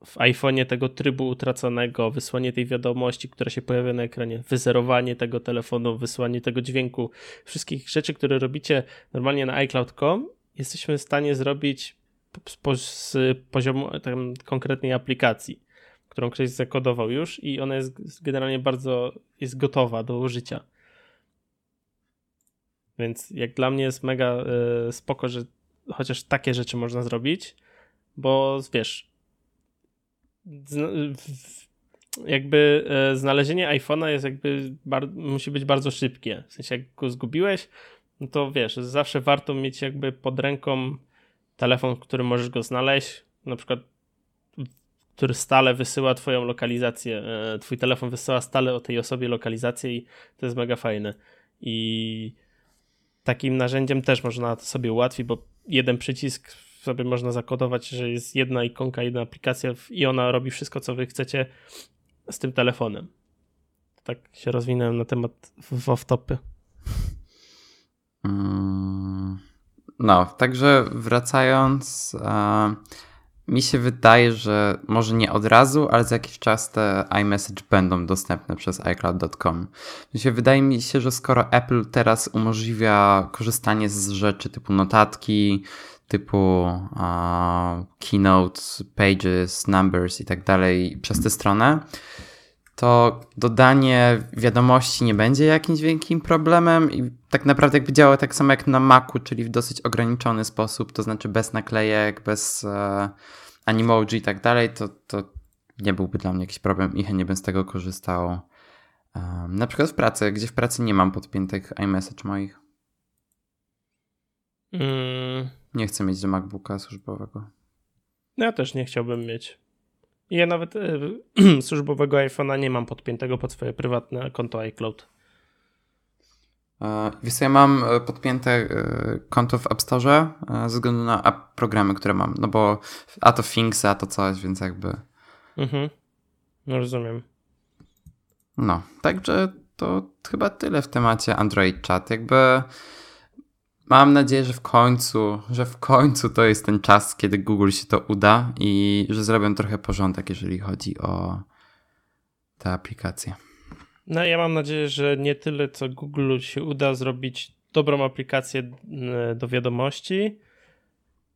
w iPhone'ie tego trybu utraconego, wysłanie tej wiadomości, która się pojawia na ekranie, wyzerowanie tego telefonu, wysłanie tego dźwięku, wszystkich rzeczy, które robicie normalnie na iCloud.com, jesteśmy w stanie zrobić z, poziomu tam, konkretnej aplikacji, którą ktoś zakodował już i ona jest generalnie bardzo jest gotowa do użycia. Więc jak dla mnie jest mega y, spoko, że chociaż takie rzeczy można zrobić, bo wiesz, jakby e, znalezienie iPhone'a jest jakby musi być bardzo szybkie. W sensie jak go zgubiłeś, no to wiesz, zawsze warto mieć jakby pod ręką telefon, w którym możesz go znaleźć, na przykład który stale wysyła twoją lokalizację, e, twój telefon wysyła stale o tej osobie lokalizację i to jest mega fajne. I takim narzędziem też można to sobie ułatwić, bo jeden przycisk sobie można zakodować, że jest jedna ikonka, jedna aplikacja i ona robi wszystko, co wy chcecie z tym telefonem. Tak się rozwinąłem na temat off-topy. Mm, no, także wracając, mi się wydaje, że może nie od razu, ale za jakiś czas te iMessage będą dostępne przez iCloud.com. Wydaje mi się, że skoro Apple teraz umożliwia korzystanie z rzeczy typu notatki, typu uh, Keynote, Pages, Numbers i tak dalej przez tę stronę, to dodanie wiadomości nie będzie jakimś wielkim problemem i tak naprawdę jakby działało tak samo jak na Macu, czyli w dosyć ograniczony sposób, to znaczy bez naklejek, bez uh, animoji i tak dalej, to, to nie byłby dla mnie jakiś problem i chętnie bym z tego korzystał. Um, na przykład w pracy, gdzie w pracy nie mam podpiętych iMessage moich. Mm, nie chcę mieć do MacBooka służbowego. Ja też nie chciałbym mieć. Ja nawet y, służbowego iPhone'a nie mam podpiętego pod swoje prywatne konto iCloud. E, wiesz, ja mam e, podpięte e, konto w App Store ze względu na app programy, które mam. No bo a to Things, a to coś, więc jakby. Mhm. No rozumiem. No, także to chyba tyle w temacie Android Chat. Jakby Mam nadzieję, że w końcu, że w końcu to jest ten czas, kiedy Google się to uda i że zrobią trochę porządek, jeżeli chodzi o te aplikacje. No ja mam nadzieję, że nie tyle co Google się uda zrobić dobrą aplikację do wiadomości,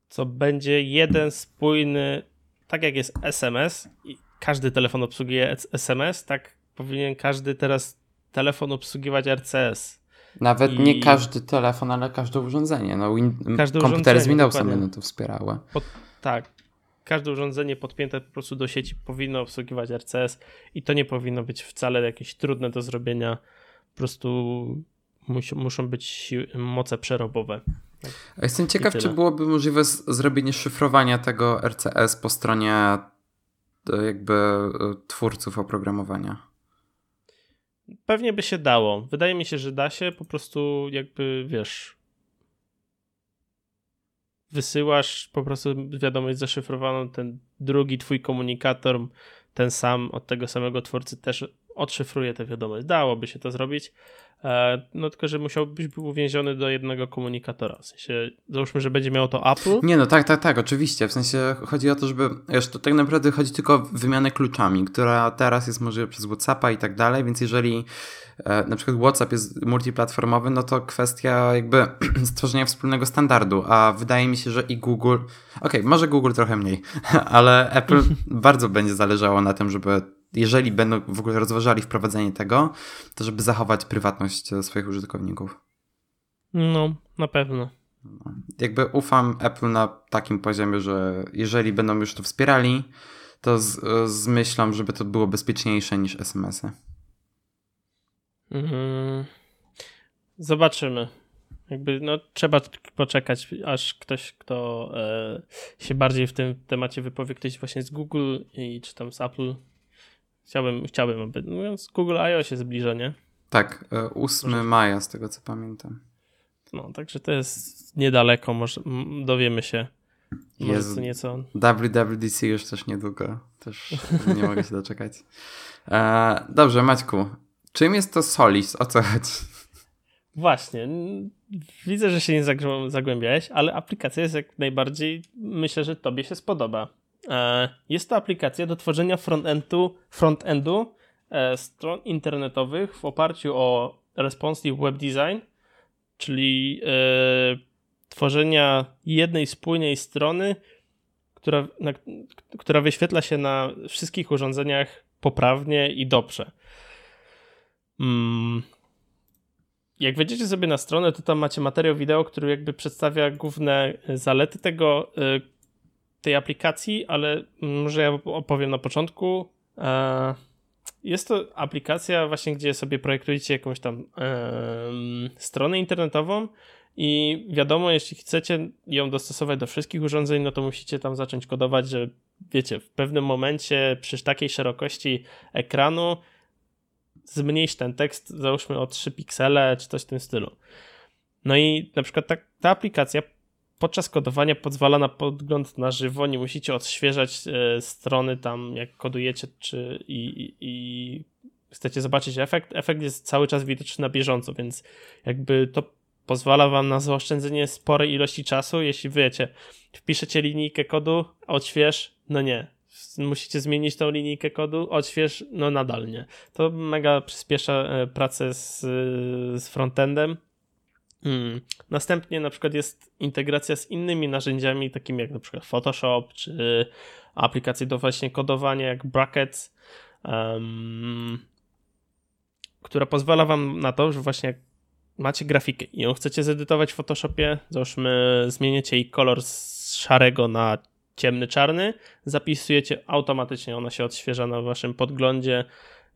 co będzie jeden spójny, tak jak jest SMS i każdy telefon obsługuje SMS, tak powinien każdy teraz telefon obsługiwać RCS nawet I... nie każdy telefon, ale każde urządzenie. No, win... każde komputery z Windowsem będą to wspierały. Pod... Tak. Każde urządzenie podpięte po prostu do sieci powinno obsługiwać RCS i to nie powinno być wcale jakieś trudne do zrobienia. Po prostu mus muszą być moce przerobowe. Jestem ciekaw, czy byłoby możliwe zrobienie szyfrowania tego RCS po stronie e, jakby e, twórców oprogramowania. Pewnie by się dało. Wydaje mi się, że da się. Po prostu jakby, wiesz, wysyłasz po prostu wiadomość zaszyfrowaną, ten drugi twój komunikator, ten sam od tego samego twórcy też odszyfruje tę wiadomość. Dałoby się to zrobić, e, no tylko, że musiałbyś być uwięziony do jednego komunikatora. W sensie, załóżmy, że będzie miało to Apple. Nie, no tak, tak, tak, oczywiście. W sensie chodzi o to, żeby, wiesz, to tak naprawdę chodzi tylko o wymianę kluczami, która teraz jest możliwa przez Whatsappa i tak dalej, więc jeżeli e, na przykład WhatsApp jest multiplatformowy, no to kwestia jakby stworzenia wspólnego standardu, a wydaje mi się, że i Google, okej, okay, może Google trochę mniej, ale Apple bardzo będzie zależało na tym, żeby jeżeli będą w ogóle rozważali wprowadzenie tego, to żeby zachować prywatność e, swoich użytkowników. No, na pewno. No. Jakby ufam Apple na takim poziomie, że jeżeli będą już to wspierali, to z, e, z myślą, żeby to było bezpieczniejsze niż SMS-y. Mhm. Zobaczymy. Jakby no, trzeba poczekać, aż ktoś, kto e, się bardziej w tym temacie wypowie, ktoś właśnie z Google i czy tam z Apple, Chciałbym, chciałbym aby, mówiąc, Google I.O. się zbliża, nie? Tak, 8 może... maja z tego co pamiętam. No, także to jest niedaleko, może dowiemy się. Może nieco. WWDC już też niedługo, też nie mogę się doczekać. E, dobrze, Maćku, czym jest to Solis? O co chodzi? Właśnie, widzę, że się nie zagłębiałeś, ale aplikacja jest jak najbardziej, myślę, że tobie się spodoba. E, jest to aplikacja do tworzenia frontendu, frontendu e, stron internetowych w oparciu o responsive web design, czyli e, tworzenia jednej spójnej strony, która, na, która wyświetla się na wszystkich urządzeniach poprawnie i dobrze. Mm. Jak wejdziecie sobie na stronę, to tam macie materiał wideo, który jakby przedstawia główne zalety tego, tej aplikacji, ale może ja opowiem na początku. E, jest to aplikacja właśnie, gdzie sobie projektujecie jakąś tam stronę internetową i wiadomo, jeśli chcecie ją dostosować do wszystkich urządzeń, no to musicie tam zacząć kodować, że wiecie, w pewnym momencie przy takiej szerokości ekranu zmniejsz ten tekst, załóżmy o 3 piksele, czy coś w tym stylu. No i na przykład ta, ta aplikacja podczas kodowania pozwala na podgląd na żywo, nie musicie odświeżać e, strony tam, jak kodujecie, czy i, i, i chcecie zobaczyć efekt. Efekt jest cały czas widoczny na bieżąco, więc jakby to pozwala wam na zaoszczędzenie sporej ilości czasu, jeśli wiecie, wpiszecie linijkę kodu, odśwież, no nie. Musicie zmienić tą linijkę kodu, odśwież, no nadal nie. To mega przyspiesza e, pracę z, z frontendem Hmm. Następnie na przykład jest integracja z innymi narzędziami, takimi jak na przykład Photoshop, czy aplikacje do właśnie kodowania jak Brackets, um, która pozwala wam na to, że właśnie macie grafikę i ją chcecie zedytować w Photoshopie, załóżmy zmieniacie jej kolor z szarego na ciemny czarny, zapisujecie automatycznie, ona się odświeża na waszym podglądzie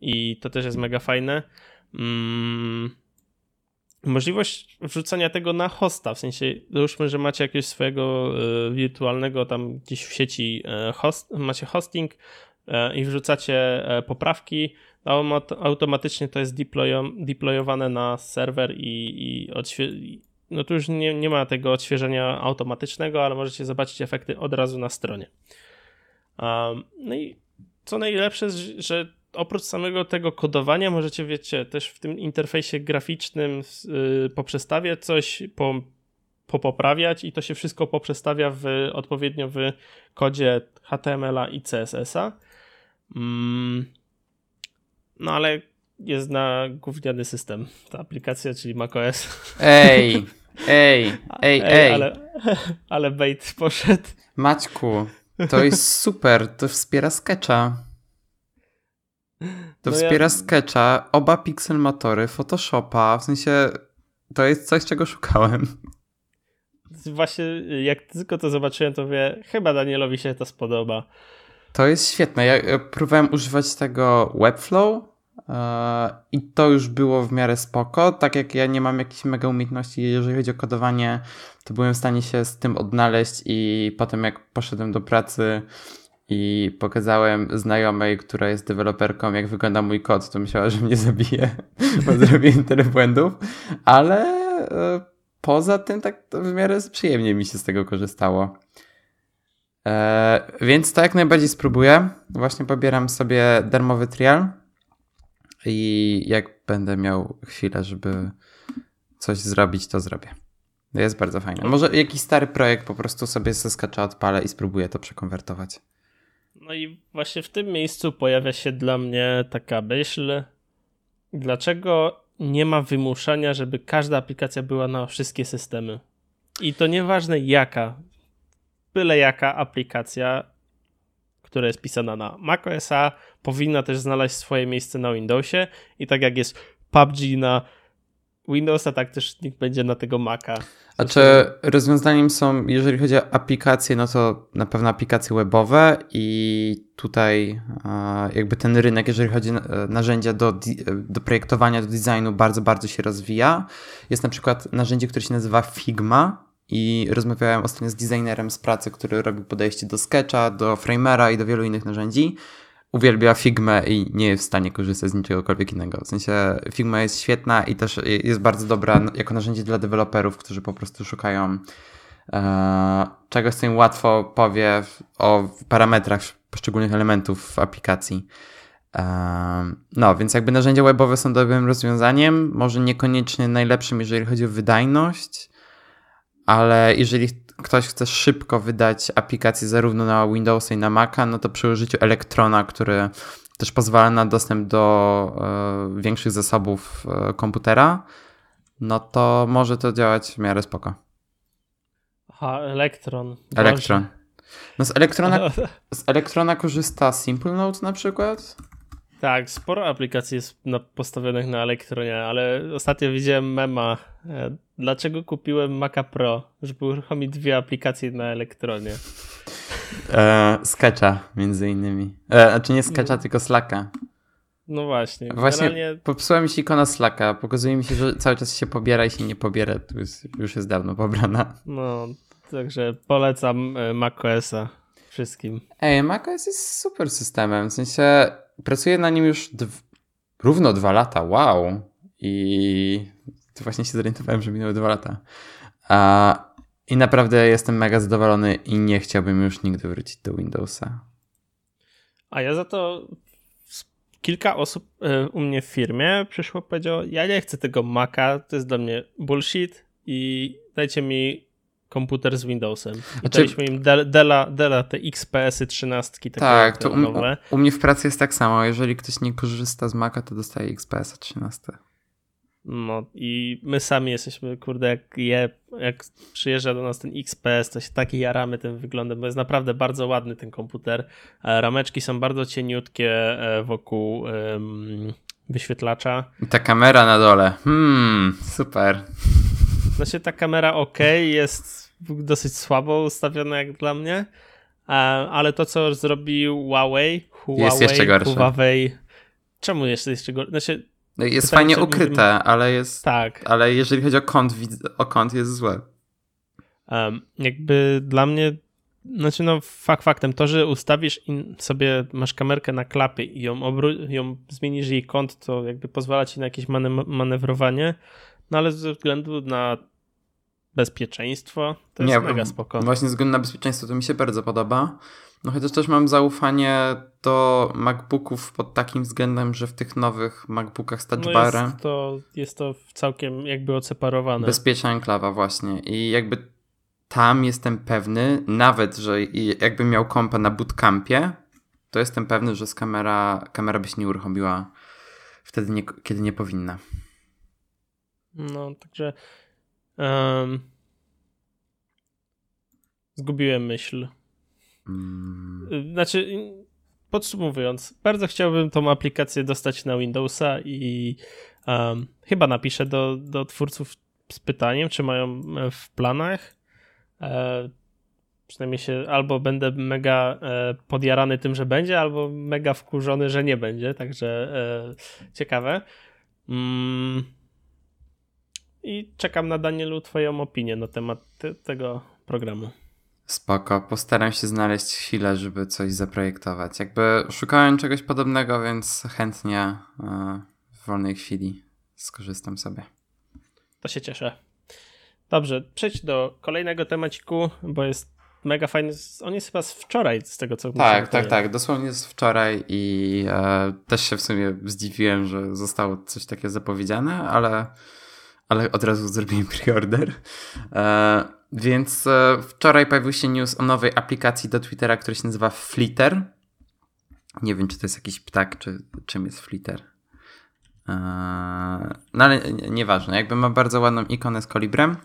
i to też jest mega fajne. Um, możliwość wrzucania tego na hosta, w sensie załóżmy, że macie jakiegoś swojego y, wirtualnego tam gdzieś w sieci y, host, macie hosting y, i wrzucacie poprawki, automatycznie to jest deployo, deployowane na serwer i, i no tu już nie, nie ma tego odświeżenia automatycznego, ale możecie zobaczyć efekty od razu na stronie. No i co najlepsze, że oprócz samego tego kodowania możecie, wiecie, też w tym interfejsie graficznym yy, poprzestawiać coś, po, popoprawiać i to się wszystko poprzestawia w, odpowiednio w kodzie HTML-a i CSS-a. Mm, no ale jest na gówniany system ta aplikacja, czyli macOS. Ej, ej, ej, ej. Ale, ale bait poszedł. Maćku, to jest super, to wspiera Sketcha. To no wspiera ja... Sketcha, oba Pixelmatory, Photoshopa, w sensie to jest coś, czego szukałem. Właśnie jak tylko to zobaczyłem, to wie, chyba Danielowi się to spodoba. To jest świetne. Ja próbowałem używać tego Webflow yy, i to już było w miarę spoko. Tak jak ja nie mam jakichś mega umiejętności, jeżeli chodzi o kodowanie, to byłem w stanie się z tym odnaleźć i potem jak poszedłem do pracy i pokazałem znajomej, która jest deweloperką, jak wygląda mój kod, to myślała, że mnie zabije, bo zrobiłem tyle błędów, ale e, poza tym tak w miarę przyjemnie mi się z tego korzystało. E, więc to jak najbardziej spróbuję. Właśnie pobieram sobie darmowy trial. i jak będę miał chwilę, żeby coś zrobić, to zrobię. Jest bardzo fajne. Może jakiś stary projekt po prostu sobie skacza odpalę i spróbuję to przekonwertować. No i właśnie w tym miejscu pojawia się dla mnie taka myśl, dlaczego nie ma wymuszania, żeby każda aplikacja była na wszystkie systemy. I to nieważne jaka, byle jaka aplikacja, która jest pisana na macOSa, powinna też znaleźć swoje miejsce na Windowsie i tak jak jest PUBG na Windowsa, tak też nikt będzie na tego Maca. A czy rozwiązaniem są, jeżeli chodzi o aplikacje, no to na pewno aplikacje webowe i tutaj jakby ten rynek, jeżeli chodzi o narzędzia do, do projektowania, do designu, bardzo, bardzo się rozwija. Jest na przykład narzędzie, które się nazywa Figma i rozmawiałem ostatnio z designerem z pracy, który robił podejście do Sketcha, do Framera i do wielu innych narzędzi uwielbia Figmę i nie jest w stanie korzystać z niczegokolwiek innego. W sensie Figma jest świetna i też jest bardzo dobra jako narzędzie dla deweloperów, którzy po prostu szukają e, czegoś, co im łatwo powie o parametrach poszczególnych elementów w aplikacji. E, no, więc jakby narzędzia webowe są dobrym rozwiązaniem, może niekoniecznie najlepszym, jeżeli chodzi o wydajność, ale jeżeli ktoś chce szybko wydać aplikację zarówno na Windowsa i na Maca, no to przy użyciu Elektrona, który też pozwala na dostęp do e, większych zasobów e, komputera, no to może to działać w miarę spoko. Aha, Elektron. Elektron. No z Elektrona, z Elektrona korzysta Simple Note na przykład? Tak, sporo aplikacji jest postawionych na Elektronie, ale ostatnio widziałem mema. Dlaczego kupiłem Maca Pro? Żeby uruchomić dwie aplikacje na Elektronie. E, Sketcha między innymi. E, znaczy nie Sketcha, no. tylko Slacka. No właśnie. Właśnie generalnie... popsuła mi się ikona Slacka. Pokazuje mi się, że cały czas się pobiera i się nie pobiera. To jest, już jest dawno pobrana. No, także polecam e, macOSa wszystkim. Ej, macOS jest super systemem. W sensie pracuję na nim już równo dwa lata. Wow. I właśnie się zorientowałem, że minęły dwa lata. A, I naprawdę jestem mega zadowolony i nie chciałbym już nigdy wrócić do Windowsa. A ja za to kilka osób e, u mnie w firmie przyszło powiedziało, ja nie chcę tego Maca, to jest dla mnie bullshit i dajcie mi komputer z Windowsem. I znaczy, daliśmy im Della te XPS-y 13 Tak, to u, u, mnie w pracy jest tak samo. Jeżeli ktoś nie korzysta z Maca, to dostaje XPS 13. No i my sami jesteśmy, kurde, jak, je, jak przyjeżdża do nas ten XPS, to się taki jaramy tym wyglądem, bo jest naprawdę bardzo ładny ten komputer. E, rameczki są bardzo cieniutkie e, wokół um, wyświetlacza. Ta kamera na dole, hmm, super. Znaczy ta kamera ok, jest dosyć słabo ustawiona jak dla mnie, e, ale to co zrobił Huawei, Huawei, jest jeszcze gorsze. Huawei, czemu jeszcze jeszcze gorsze? Znaczy, no jest fajnie ukryte, ale jest. Tak. Ale jeżeli chodzi o kąt, o kąt jest złe. Um, jakby dla mnie, znaczy no fakt faktem, to, że ustawisz sobie, masz kamerkę na klapy i ją, obró- ją zmienisz jej kąt, to jakby pozwala ci na jakieś manewrowanie, no ale ze względu na bezpieczeństwo to jest Nie, mega spoko. Właśnie ze względu na bezpieczeństwo to mi się bardzo podoba. No chociaż też mam zaufanie do MacBooków pod takim względem, że w tych nowych MacBookach z touchbarem... No jest, to, jest to całkiem jakby odseparowane. Bezpieczna enklawa właśnie i jakby tam jestem pewny, nawet że jakbym miał kompa na bootcampie, to jestem pewny, że z kamera, kamera by się nie uruchomiła wtedy, nie, kiedy nie powinna. No, także um, zgubiłem myśl. Hmm. Znaczy, podsumowując, bardzo chciałbym tą aplikację dostać na Windowsa i um, chyba napiszę do, do twórców z pytaniem, czy mają w planach. E, przynajmniej się albo będę mega e, podjarany tym, że będzie, albo mega wkurzony, że nie będzie, także e, ciekawe. Mm. I czekam na Danielu twoją opinię na temat te, tego programu. Spoko, postaram się znaleźć chwilę, żeby coś zaprojektować. Jakby szukałem czegoś podobnego, więc chętnie e, w wolnej chwili skorzystam sobie. To się cieszę. Dobrze, przejdź do kolejnego temaciku, bo jest mega fajny. On jest chyba z wczoraj, z tego co Tak, tak, tak. Dosłownie z wczoraj i e, też się w sumie zdziwiłem, że zostało coś takiego zapowiedziane, ale, ale od razu zrobiłem preorder. E, więc e, wczoraj pojawił się news o nowej aplikacji do Twittera, która się nazywa Flitter. Nie wiem, czy to jest jakiś ptak, czy czym jest Flitter. E, no ale nieważne, jakby ma bardzo ładną ikonę z kolibrem.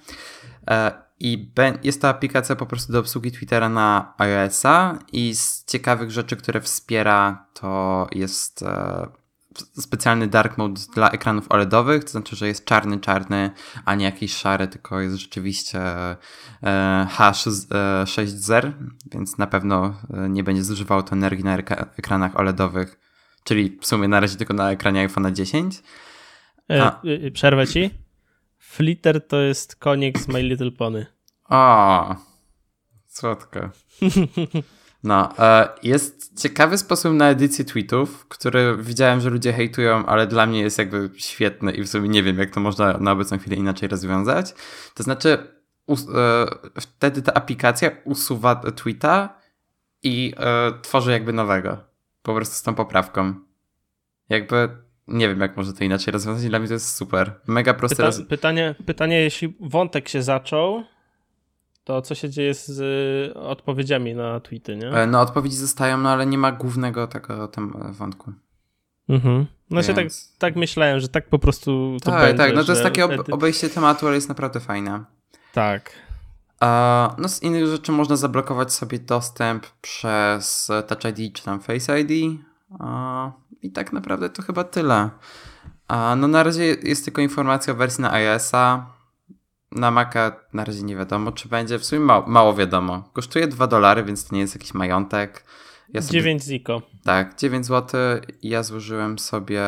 E, I jest to aplikacja po prostu do obsługi Twittera na iOS-a i z ciekawych rzeczy, które wspiera, to jest specjalny dark mode dla ekranów OLEDowych, to znaczy, że jest czarny, czarny, a nie jakiś szary, tylko jest rzeczywiście H6Z, więc na pewno nie będzie zużywało to energii na ekranach OLEDowych czyli w sumie na razie tylko na ekranie iPhone 10. E, A... E, przerwę ci. Flitter to jest konik z My Little Pony. O, słodko. No, e, jest ciekawy sposób na edycję tweetów, który widziałem, że ludzie hejtują, ale dla mnie jest jakby świetny i w sumie nie wiem, jak to można na obecną chwilę inaczej rozwiązać. To znaczy, wtedy ta aplikacja usuwa tweeta i tworzy jakby nowego po prostu z tą poprawką. Jakby nie wiem, jak może to inaczej rozwiązać. Dla mnie to jest super. Mega proste. Pyta roz... pytanie, pytanie, jeśli wątek się zaczął, to co się dzieje z y, odpowiedziami na tweety, nie? E, no, odpowiedzi zostają, no ale nie ma głównego tego tam e, wątku. Mhm. No się tak, tak myślałem, że tak po prostu to tak, będzie. Tak, no to jest takie ob obejście tematu, ale jest naprawdę fajne. Tak. No z innych rzeczy można zablokować sobie dostęp przez Touch ID czy tam Face ID. I tak naprawdę to chyba tyle. No na razie jest tylko informacja o wersji na iOS-a. Na Maca na razie nie wiadomo, czy będzie. W sumie mało, mało wiadomo. Kosztuje 2 dolary, więc to nie jest jakiś majątek. Ja sobie, 9 ziko. Tak, 9 zł. Ja złożyłem sobie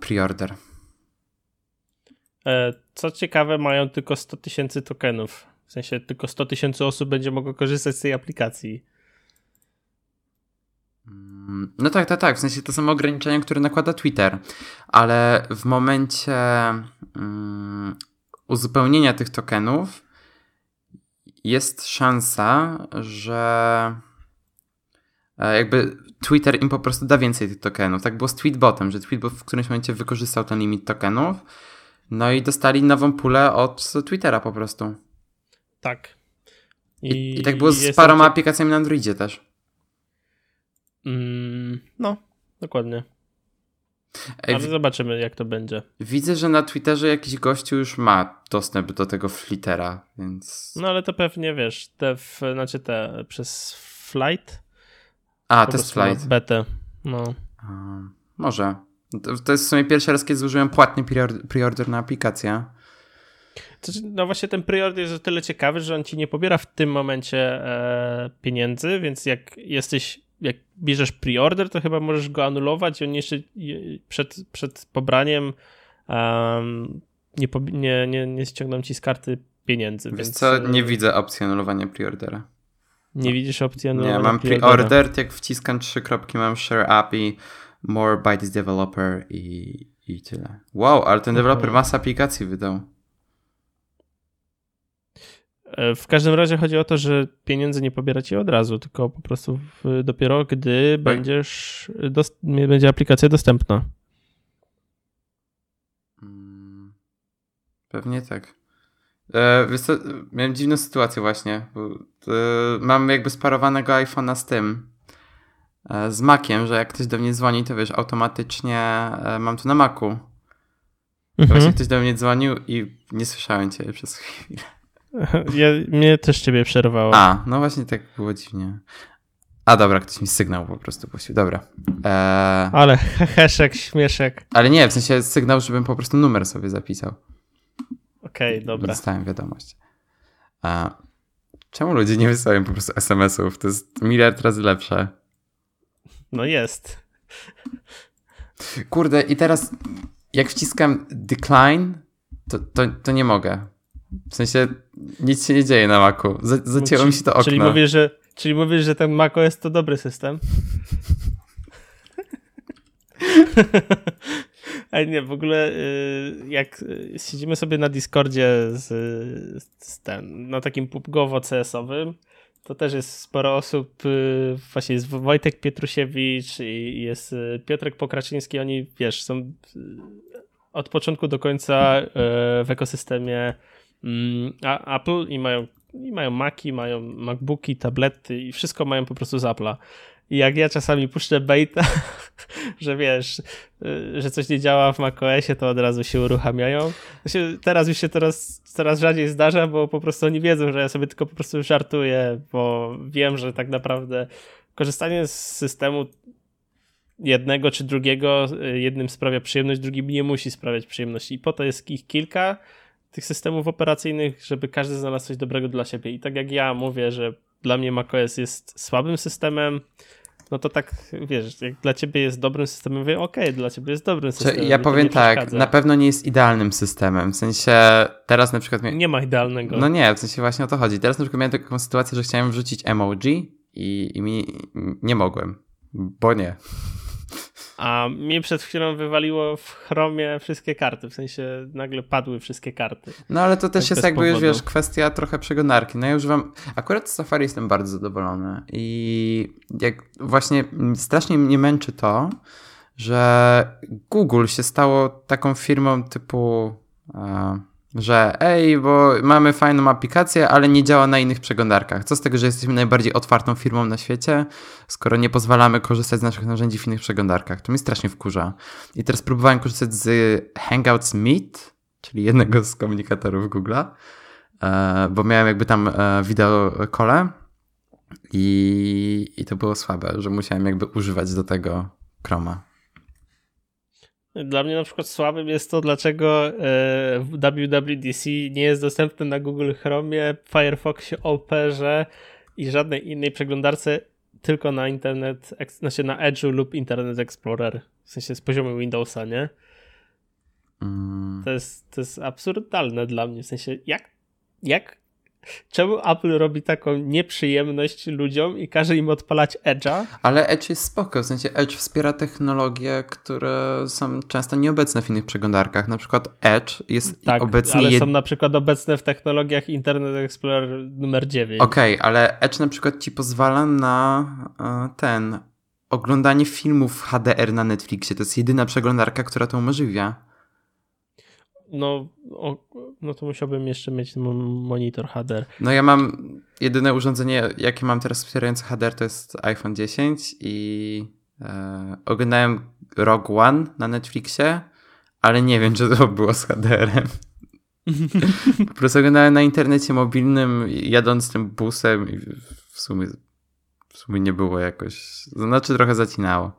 preorder. E, co ciekawe, mają tylko 100 tysięcy tokenów. W sensie tylko 100 tysięcy osób będzie mogło korzystać z tej aplikacji. Mm, no tak, tak, tak. W sensie to są ograniczenia, które nakłada Twitter, ale w momencie um, uzupełnienia tych tokenów jest szansa, że e, jakby Twitter im po prostu da więcej tych tokenów. Tak było z Tweetbotem, że Tweetbot w którymś momencie wykorzystał ten limit tokenów no i dostali nową pulę od Twittera po prostu. Tak. I, I, i tak było z paroma aplikacjami na Androidzie też. Mm, no, dokładnie. Ej, Ale zobaczymy, jak to będzie. Widzę, że na Twitterze jakiś gościu już ma dostęp do tego flittera, więc. No ale to pewnie wiesz, te, w, znaczy te przez flight. A, test flight. Betę. No. może. To, to jest w sumie pierwszy raz, kiedy zużyłem płatny preorder na aplikację. No właśnie ten preorder jest o tyle ciekawy, że on ci nie pobiera w tym momencie e, pieniędzy, więc jak jesteś, jak bierzesz preorder, to chyba możesz go anulować i on jeszcze przed, przed pobraniem um, nie, nie, nie, nie ściągną ci z karty pieniędzy. Więc... co, nie widzę opcji anulowania preordera. Nie widzisz opcji anulowania Nie, mam preorder, jak wciskam trzy kropki, mam share API, more by this developer i, i tyle. Wow, ale ten deweloper mhm. masę aplikacji wydał. E, w każdym razie chodzi o to, że pieniędzy nie pobiera ci od razu, tylko po prostu w, dopiero gdy tak. będziesz, dost, będzie aplikacja dostępna. Mm, pewnie tak. E, co, miałem dziwną sytuację właśnie, bo e, mam jakby sparowanego iPhone'a z tym, E, z Maciem, że jak ktoś do mnie dzwoni, to wiesz, automatycznie e, mam to na Macu. Mhm. Właśnie ktoś do mnie dzwonił i nie słyszałem cię przez chwilę. Ja, mnie też ciebie przerwało. A, no właśnie tak było dziwnie. A dobra, ktoś mi sygnał po prostu puścił. Dobra. Eee... Ale heszek, śmieszek. Ale nie, w sensie sygnał, żebym po prostu numer sobie zapisał. Okej, okay, dobra. Dostałem wiadomość. Czemu ludzie nie wysyłają po prostu SMS-ów? To jest miliard razy lepsze. No jest. Kurde, i teraz jak wciskam decline, to, to, to nie mogę. W sensie nic się nie dzieje na Macu. zacięło mi się to okno. Czyli mówisz, że, czyli mówisz, że ten Mac jest to dobry system? Ale nie, w ogóle y, jak siedzimy sobie na Discordzie z, z ten, na takim pubgowo-CS-owym, to też jest sporo osób, y, właśnie jest Wojtek Pietrusiewicz i jest y, Piotrek Pokraczyński, oni wiesz, są od początku do końca w ekosystemie mm, Apple i mają, i mają Maci, mają MacBooki, tablety i wszystko mają po prostu z Apple'a. I jak ja czasami puszczę beta, że wiesz, y, że coś nie działa w macOSie, to od razu się uruchamiają. Teraz już się teraz coraz rzadziej zdarza, bo po prostu oni wiedzą, że ja sobie tylko po prostu żartuję, bo wiem, że tak naprawdę korzystanie z systemu jednego czy drugiego, y, jednym sprawia przyjemność, drugim nie musi sprawiać przyjemności. I po to jest ich kilka tych systemów operacyjnych, żeby każdy znalazł coś dobrego dla siebie. I tak jak ja mówię, że dla mnie macOS jest słabym systemem, no to tak, wiesz, jak dla ciebie jest dobrym systemem, mówię, okej, okay, dla ciebie jest dobrym systemem. Ja powiem tak, na pewno nie jest idealnym systemem, w sensie teraz na przykład... Nie ma idealnego. No nie, w sensie właśnie o to chodzi. Teraz na przykład miałem taką sytuację, że chciałem wrzucić emoji i, i mi nie mogłem, bo nie. A mi przed chwilą wywaliło w Chromie wszystkie karty, w sensie nagle padły wszystkie karty. No ale to też tak jest jakby powodu. już, wiesz, kwestia trochę przegonarki. No ja używam, akurat z Safari jestem bardzo zadowolony i jak właśnie strasznie mnie męczy to, że Google się stało taką firmą typu... Uh, że ej, bo mamy fajną aplikację, ale nie działa na innych przeglądarkach. Co z tego, że jesteśmy najbardziej otwartą firmą na świecie, skoro nie pozwalamy korzystać z naszych narzędzi w innych przeglądarkach. To mi strasznie wkurza. I teraz próbowałem korzystać z Hangouts Meet, czyli jednego z komunikatorów Google'a, e, bo miałem jakby tam e, wideo kole i, i to było słabe, że musiałem jakby używać do tego Chroma. Dla mnie na przykład słabym jest to, dlaczego e, WWDC nie jest dostępny na Google Chromie, Firefoxie, Operze i żadnej innej przeglądarce, tylko na internet, znaczy na Edge'u lub Internet Explorer, w sensie z poziomu Windowsa, nie? Mm. To, jest, to jest absurdalne dla mnie, w sensie jak, jak Czemu Apple robi taką nieprzyjemność ludziom i każe im odpalać Edge'a? Ale Edge jest spoko, w sensie Edge wspiera technologie, które są często nieobecne w innych przeglądarkach. Na przykład Edge jest tak, obecnie... ale są na przykład obecne w technologiach Internet Explorer numer 9. Okej, okay, ale Edge na przykład ci pozwala na e, ten oglądanie filmów HDR na Netflixie. To jest jedyna przeglądarka, która to umożliwia no, o, no to musiałbym jeszcze mieć monitor HDR. No ja mam jedyne urządzenie, jakie mam teraz wspierające HDR, to jest iPhone 10 i e, oglądałem Rogue One na Netflixie, ale nie wiem, czy to było z HDR-em. po prostu oglądałem na internecie mobilnym, jadąc tym busem i w sumie, w sumie nie było jakoś, znaczy trochę zacinało.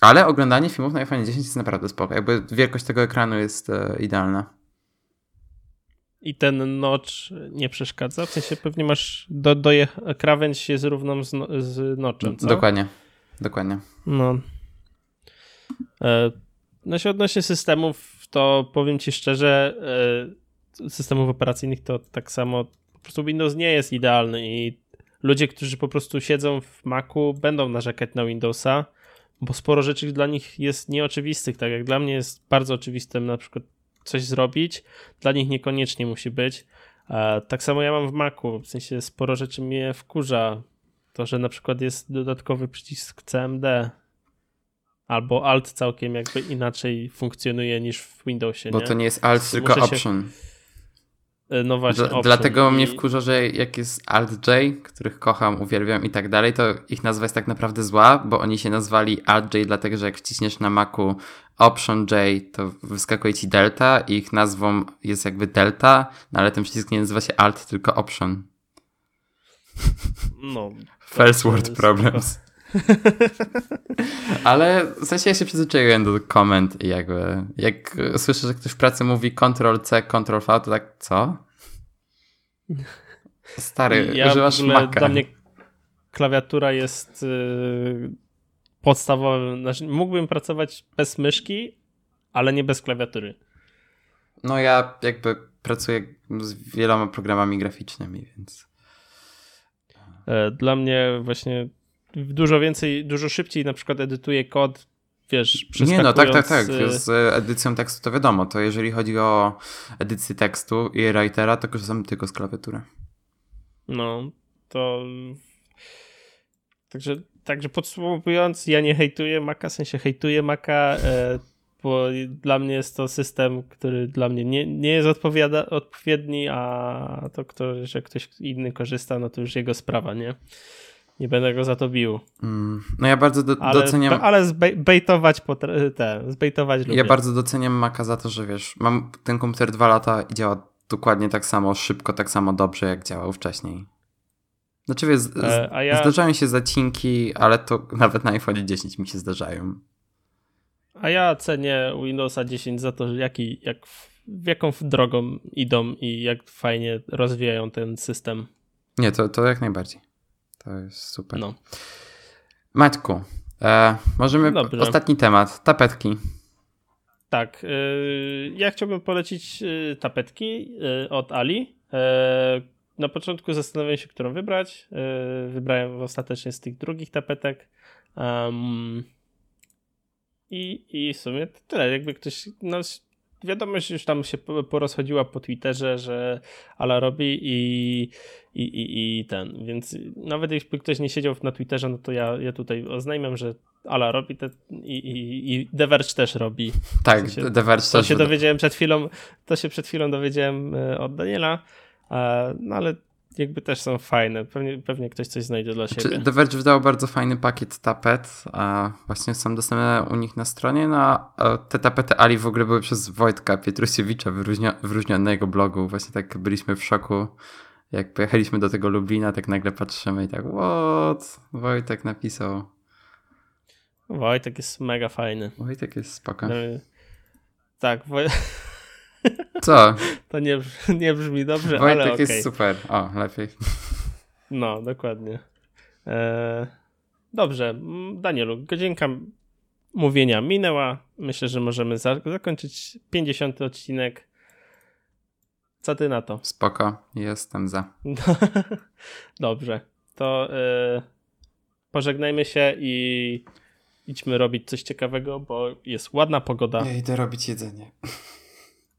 Ale oglądanie filmów na iPhone 10 jest naprawdę spoko. Jakby wielkość tego ekranu jest e, idealna. I ten notch nie przeszkadza? W sensie pewnie masz do, do krawędź jest równą z, no, z notchem, co? Dokładnie. Dokładnie. No. E, no się odnośnie systemów, to powiem ci szczerze, e, systemów operacyjnych to tak samo po prostu Windows nie jest idealny i ludzie, którzy po prostu siedzą w Macu będą narzekać na Windowsa, bo sporo rzeczy dla nich jest nieoczywistych, tak jak dla mnie jest bardzo oczywistym na przykład coś zrobić, dla nich niekoniecznie musi być. Tak samo ja mam w Macu, w sensie sporo rzeczy mnie wkurza. To, że na przykład jest dodatkowy przycisk CMD, albo Alt całkiem jakby inaczej funkcjonuje niż w Windowsie. Bo nie? to nie jest Alt, tylko Option. Się... E, no właśnie. Dla, dlatego I... mnie wkurza, że jak jest Alt-J, których kocham, uwielbiam i tak dalej, to ich nazwa jest tak naprawdę zła, bo oni się nazwali Alt-J, dlatego że jak wciśniesz na Macu Option J, to wyskakuje ci Delta i ich nazwą jest jakby Delta, no ale ten przycisk nie nazywa się Alt, tylko Option. No. First world problems. Ale w sensie ja się przyzwyczaiłem do komend i jakby jak słyszę, że ktoś w pracy mówi Ctrl-C, Ctrl-V, to tak co? Stary, ja używasz Maca. Dla mnie klawiatura jest yy, podstawowym. Znaczy, mógłbym pracować bez myszki, ale nie bez klawiatury. No ja jakby pracuję z wieloma programami graficznymi, więc... E, dla mnie właśnie dużo więcej, dużo szybciej na przykład edytuję kod wiesz, Nie, no tak, tak, tak. Z edycją tekstu to wiadomo. To jeżeli chodzi o edycję tekstu i writera, to korzystam tylko z klawiatury. No, to... Także, także podsumowując, ja nie hejtuję Maca, w sensie hejtuję Maca, e, bo dla mnie jest to system, który dla mnie nie, nie jest odpowiada, odpowiedni, a to, kto, że ktoś inny korzysta, no to już jego sprawa, nie? Nie będę go za to bił. Mm, no ja bardzo do, ale, doceniam... Ale zbejtować, te, zbejtować lubię. Ja bardzo doceniam Maca za to, że wiesz, mam ten komputer dwa lata i działa dokładnie tak samo szybko, tak samo dobrze, jak działał wcześniej. Znaczy wiesz, e, ja... zdarzają się zacinki, ale to nawet na iPhone 10 mi się zdarzają. A ja cenię Windowsa 10 za to, jaki, jak, w jaką drogą idą i jak fajnie rozwijają ten system. Nie, to, to jak najbardziej. To jest super. No. Maćku, e, możemy. Dobrze. Ostatni temat. Tapetki. Tak. Y, ja chciałbym polecić y, tapetki y, od Ali. Na początku zastanawiałem się, którą wybrać. Wybrałem ostatecznie z tych drugich tapetek. Um, i, I w sumie tyle. Jakby ktoś. No, wiadomość już tam się porozchodziła po Twitterze, że Ala robi i, i, i, i ten. Więc nawet jeśli ktoś nie siedział na Twitterze, no to ja, ja tutaj oznajmiam, że Ala robi te, i, i, i The Verge też robi. Tak, w sensie, The Verge to też. To się dowiedziałem przed chwilą, to się przed chwilą dowiedziałem e, od Daniela, no ale jakby też są fajne. Pewnie, pewnie ktoś coś znajdzie dla siebie. Czy The Verge wydał bardzo fajny pakiet tapet, a właśnie są dostępne u nich na stronie. No, te tapety Ali w ogóle były przez Wojtka Pietrusiewicza wyróżnione na jego blogu. Właśnie tak byliśmy w szoku. Jak pojechaliśmy do tego Lublina, tak nagle patrzymy i tak, what? Wojtek napisał. Wojtek jest mega fajny. Wojtek jest spoko. No, tak, Woj... Co? To nie, nie brzmi dobrze, Wojtek ale okay. jest super. O, lepiej. No, dokładnie. E... Dobrze, Danielu, godzinka mówienia minęła. Myślę, że możemy za zakończyć 50 odcinek. Co ty na to? Spoko, jestem za. Dobrze, to e... pożegnajmy się i idźmy robić coś ciekawego, bo jest ładna pogoda. Ja idę robić jedzenie.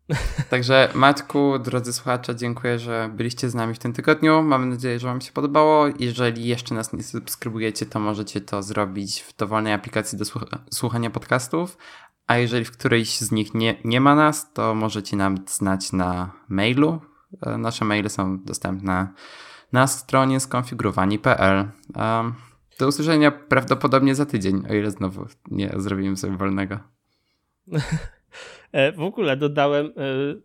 Także Matku, drodzy słuchacze, dziękuję, że byliście z nami w tym tygodniu. Mam nadzieję, że Wam się podobało. Jeżeli jeszcze nas nie subskrybujecie, to możecie to zrobić w dowolnej aplikacji do słuchania podcastów. A jeżeli w którejś z nich nie, nie ma nas, to możecie nam znać na mailu. E, nasze maile są dostępne na stronie skonfigurowani.pl. Do usłyszenia prawdopodobnie za tydzień, o ile znowu nie zrobimy sobie wolnego. E, w ogóle dodałem, e,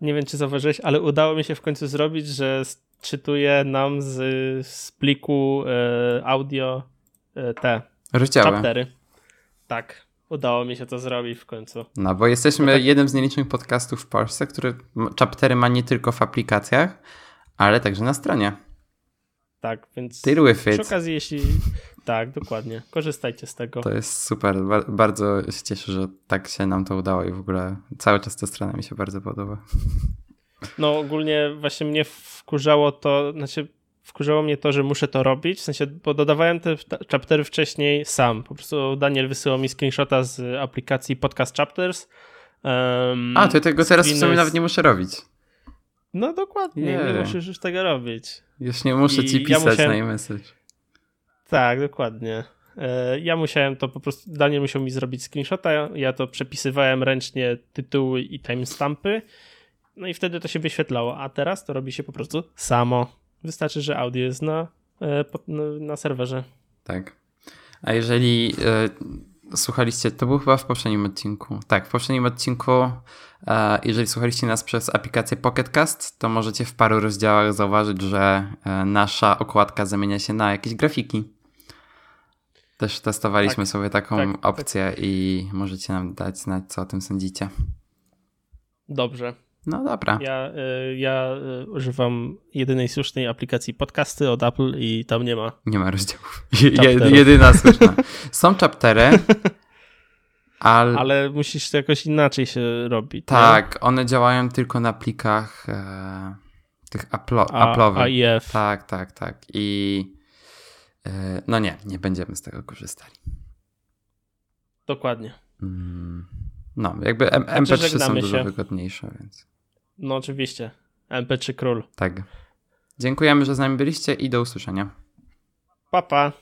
nie wiem czy zauważyłeś, ale udało mi się w końcu zrobić, że czytuję nam z, z pliku e, audio te rozdziały. Chaptery. Tak, udało mi się to zrobić w końcu. No, bo jesteśmy no tak... jednym z nielicznych podcastów w Polsce, który chaptery ma nie tylko w aplikacjach, ale także na stronie. Tak, więc Deal przy okazji, jeśli tak, dokładnie. Korzystajcie z tego. To jest super. Bardzo się cieszę, że tak się nam to udało i w ogóle cały czas ta strona mi się bardzo podoba. No ogólnie właśnie mnie wkurzało to, znaczy wkurzało mnie to, że muszę to robić, w sensie, bo dodawałem te chaptery wcześniej sam. Po prostu Daniel wysyłał mi screenshota z aplikacji Podcast Chapters. Um, A, to tego teraz w sumie nawet nie muszę robić. No dokładnie, nie musisz już tego robić. Już nie muszę I ci pisać ja musiałem... na e-message. Tak, dokładnie. E, ja musiałem to po prostu, Daniel musiał mi zrobić screenshota, ja to przepisywałem ręcznie tytuły i timestampy, no i wtedy to się wyświetlało, a teraz to robi się po prostu samo. Wystarczy, że audio jest na, e, na serwerze. Tak. A jeżeli e, słuchaliście, to był chyba w poprzednim odcinku. Tak, w poprzednim odcinku, e, jeżeli słuchaliście nas przez aplikację Pocketcast, to możecie w paru rozdziałach zauważyć, że e, nasza okładka zamienia się na jakieś grafiki. Też testowaliśmy tak, sobie taką tak, tak. opcję tak. i możecie nam dać znać, co o tym sądzicie. Dobrze. No dobra. Ja, y, ja y, używam jedynej słusznej aplikacji podcasty od Apple i tam nie ma. Nie ma rozdziałów. jedyna słuszna. Są chaptery, ale... ale musisz to jakoś inaczej się robić. Tak, nie? one działają tylko na plikach e, tych Apple'owych. A, AIF. Tak, tak, tak. I E, no nie, nie będziemy z tego korzystali. Dokładnie. Mm, no, jakby M- MP3 są dużo się. wygodniejsze, więc. No oczywiście. MP3 król. Tak. Dziękujemy, że z nami byliście i do usłyszenia. Pa, pa.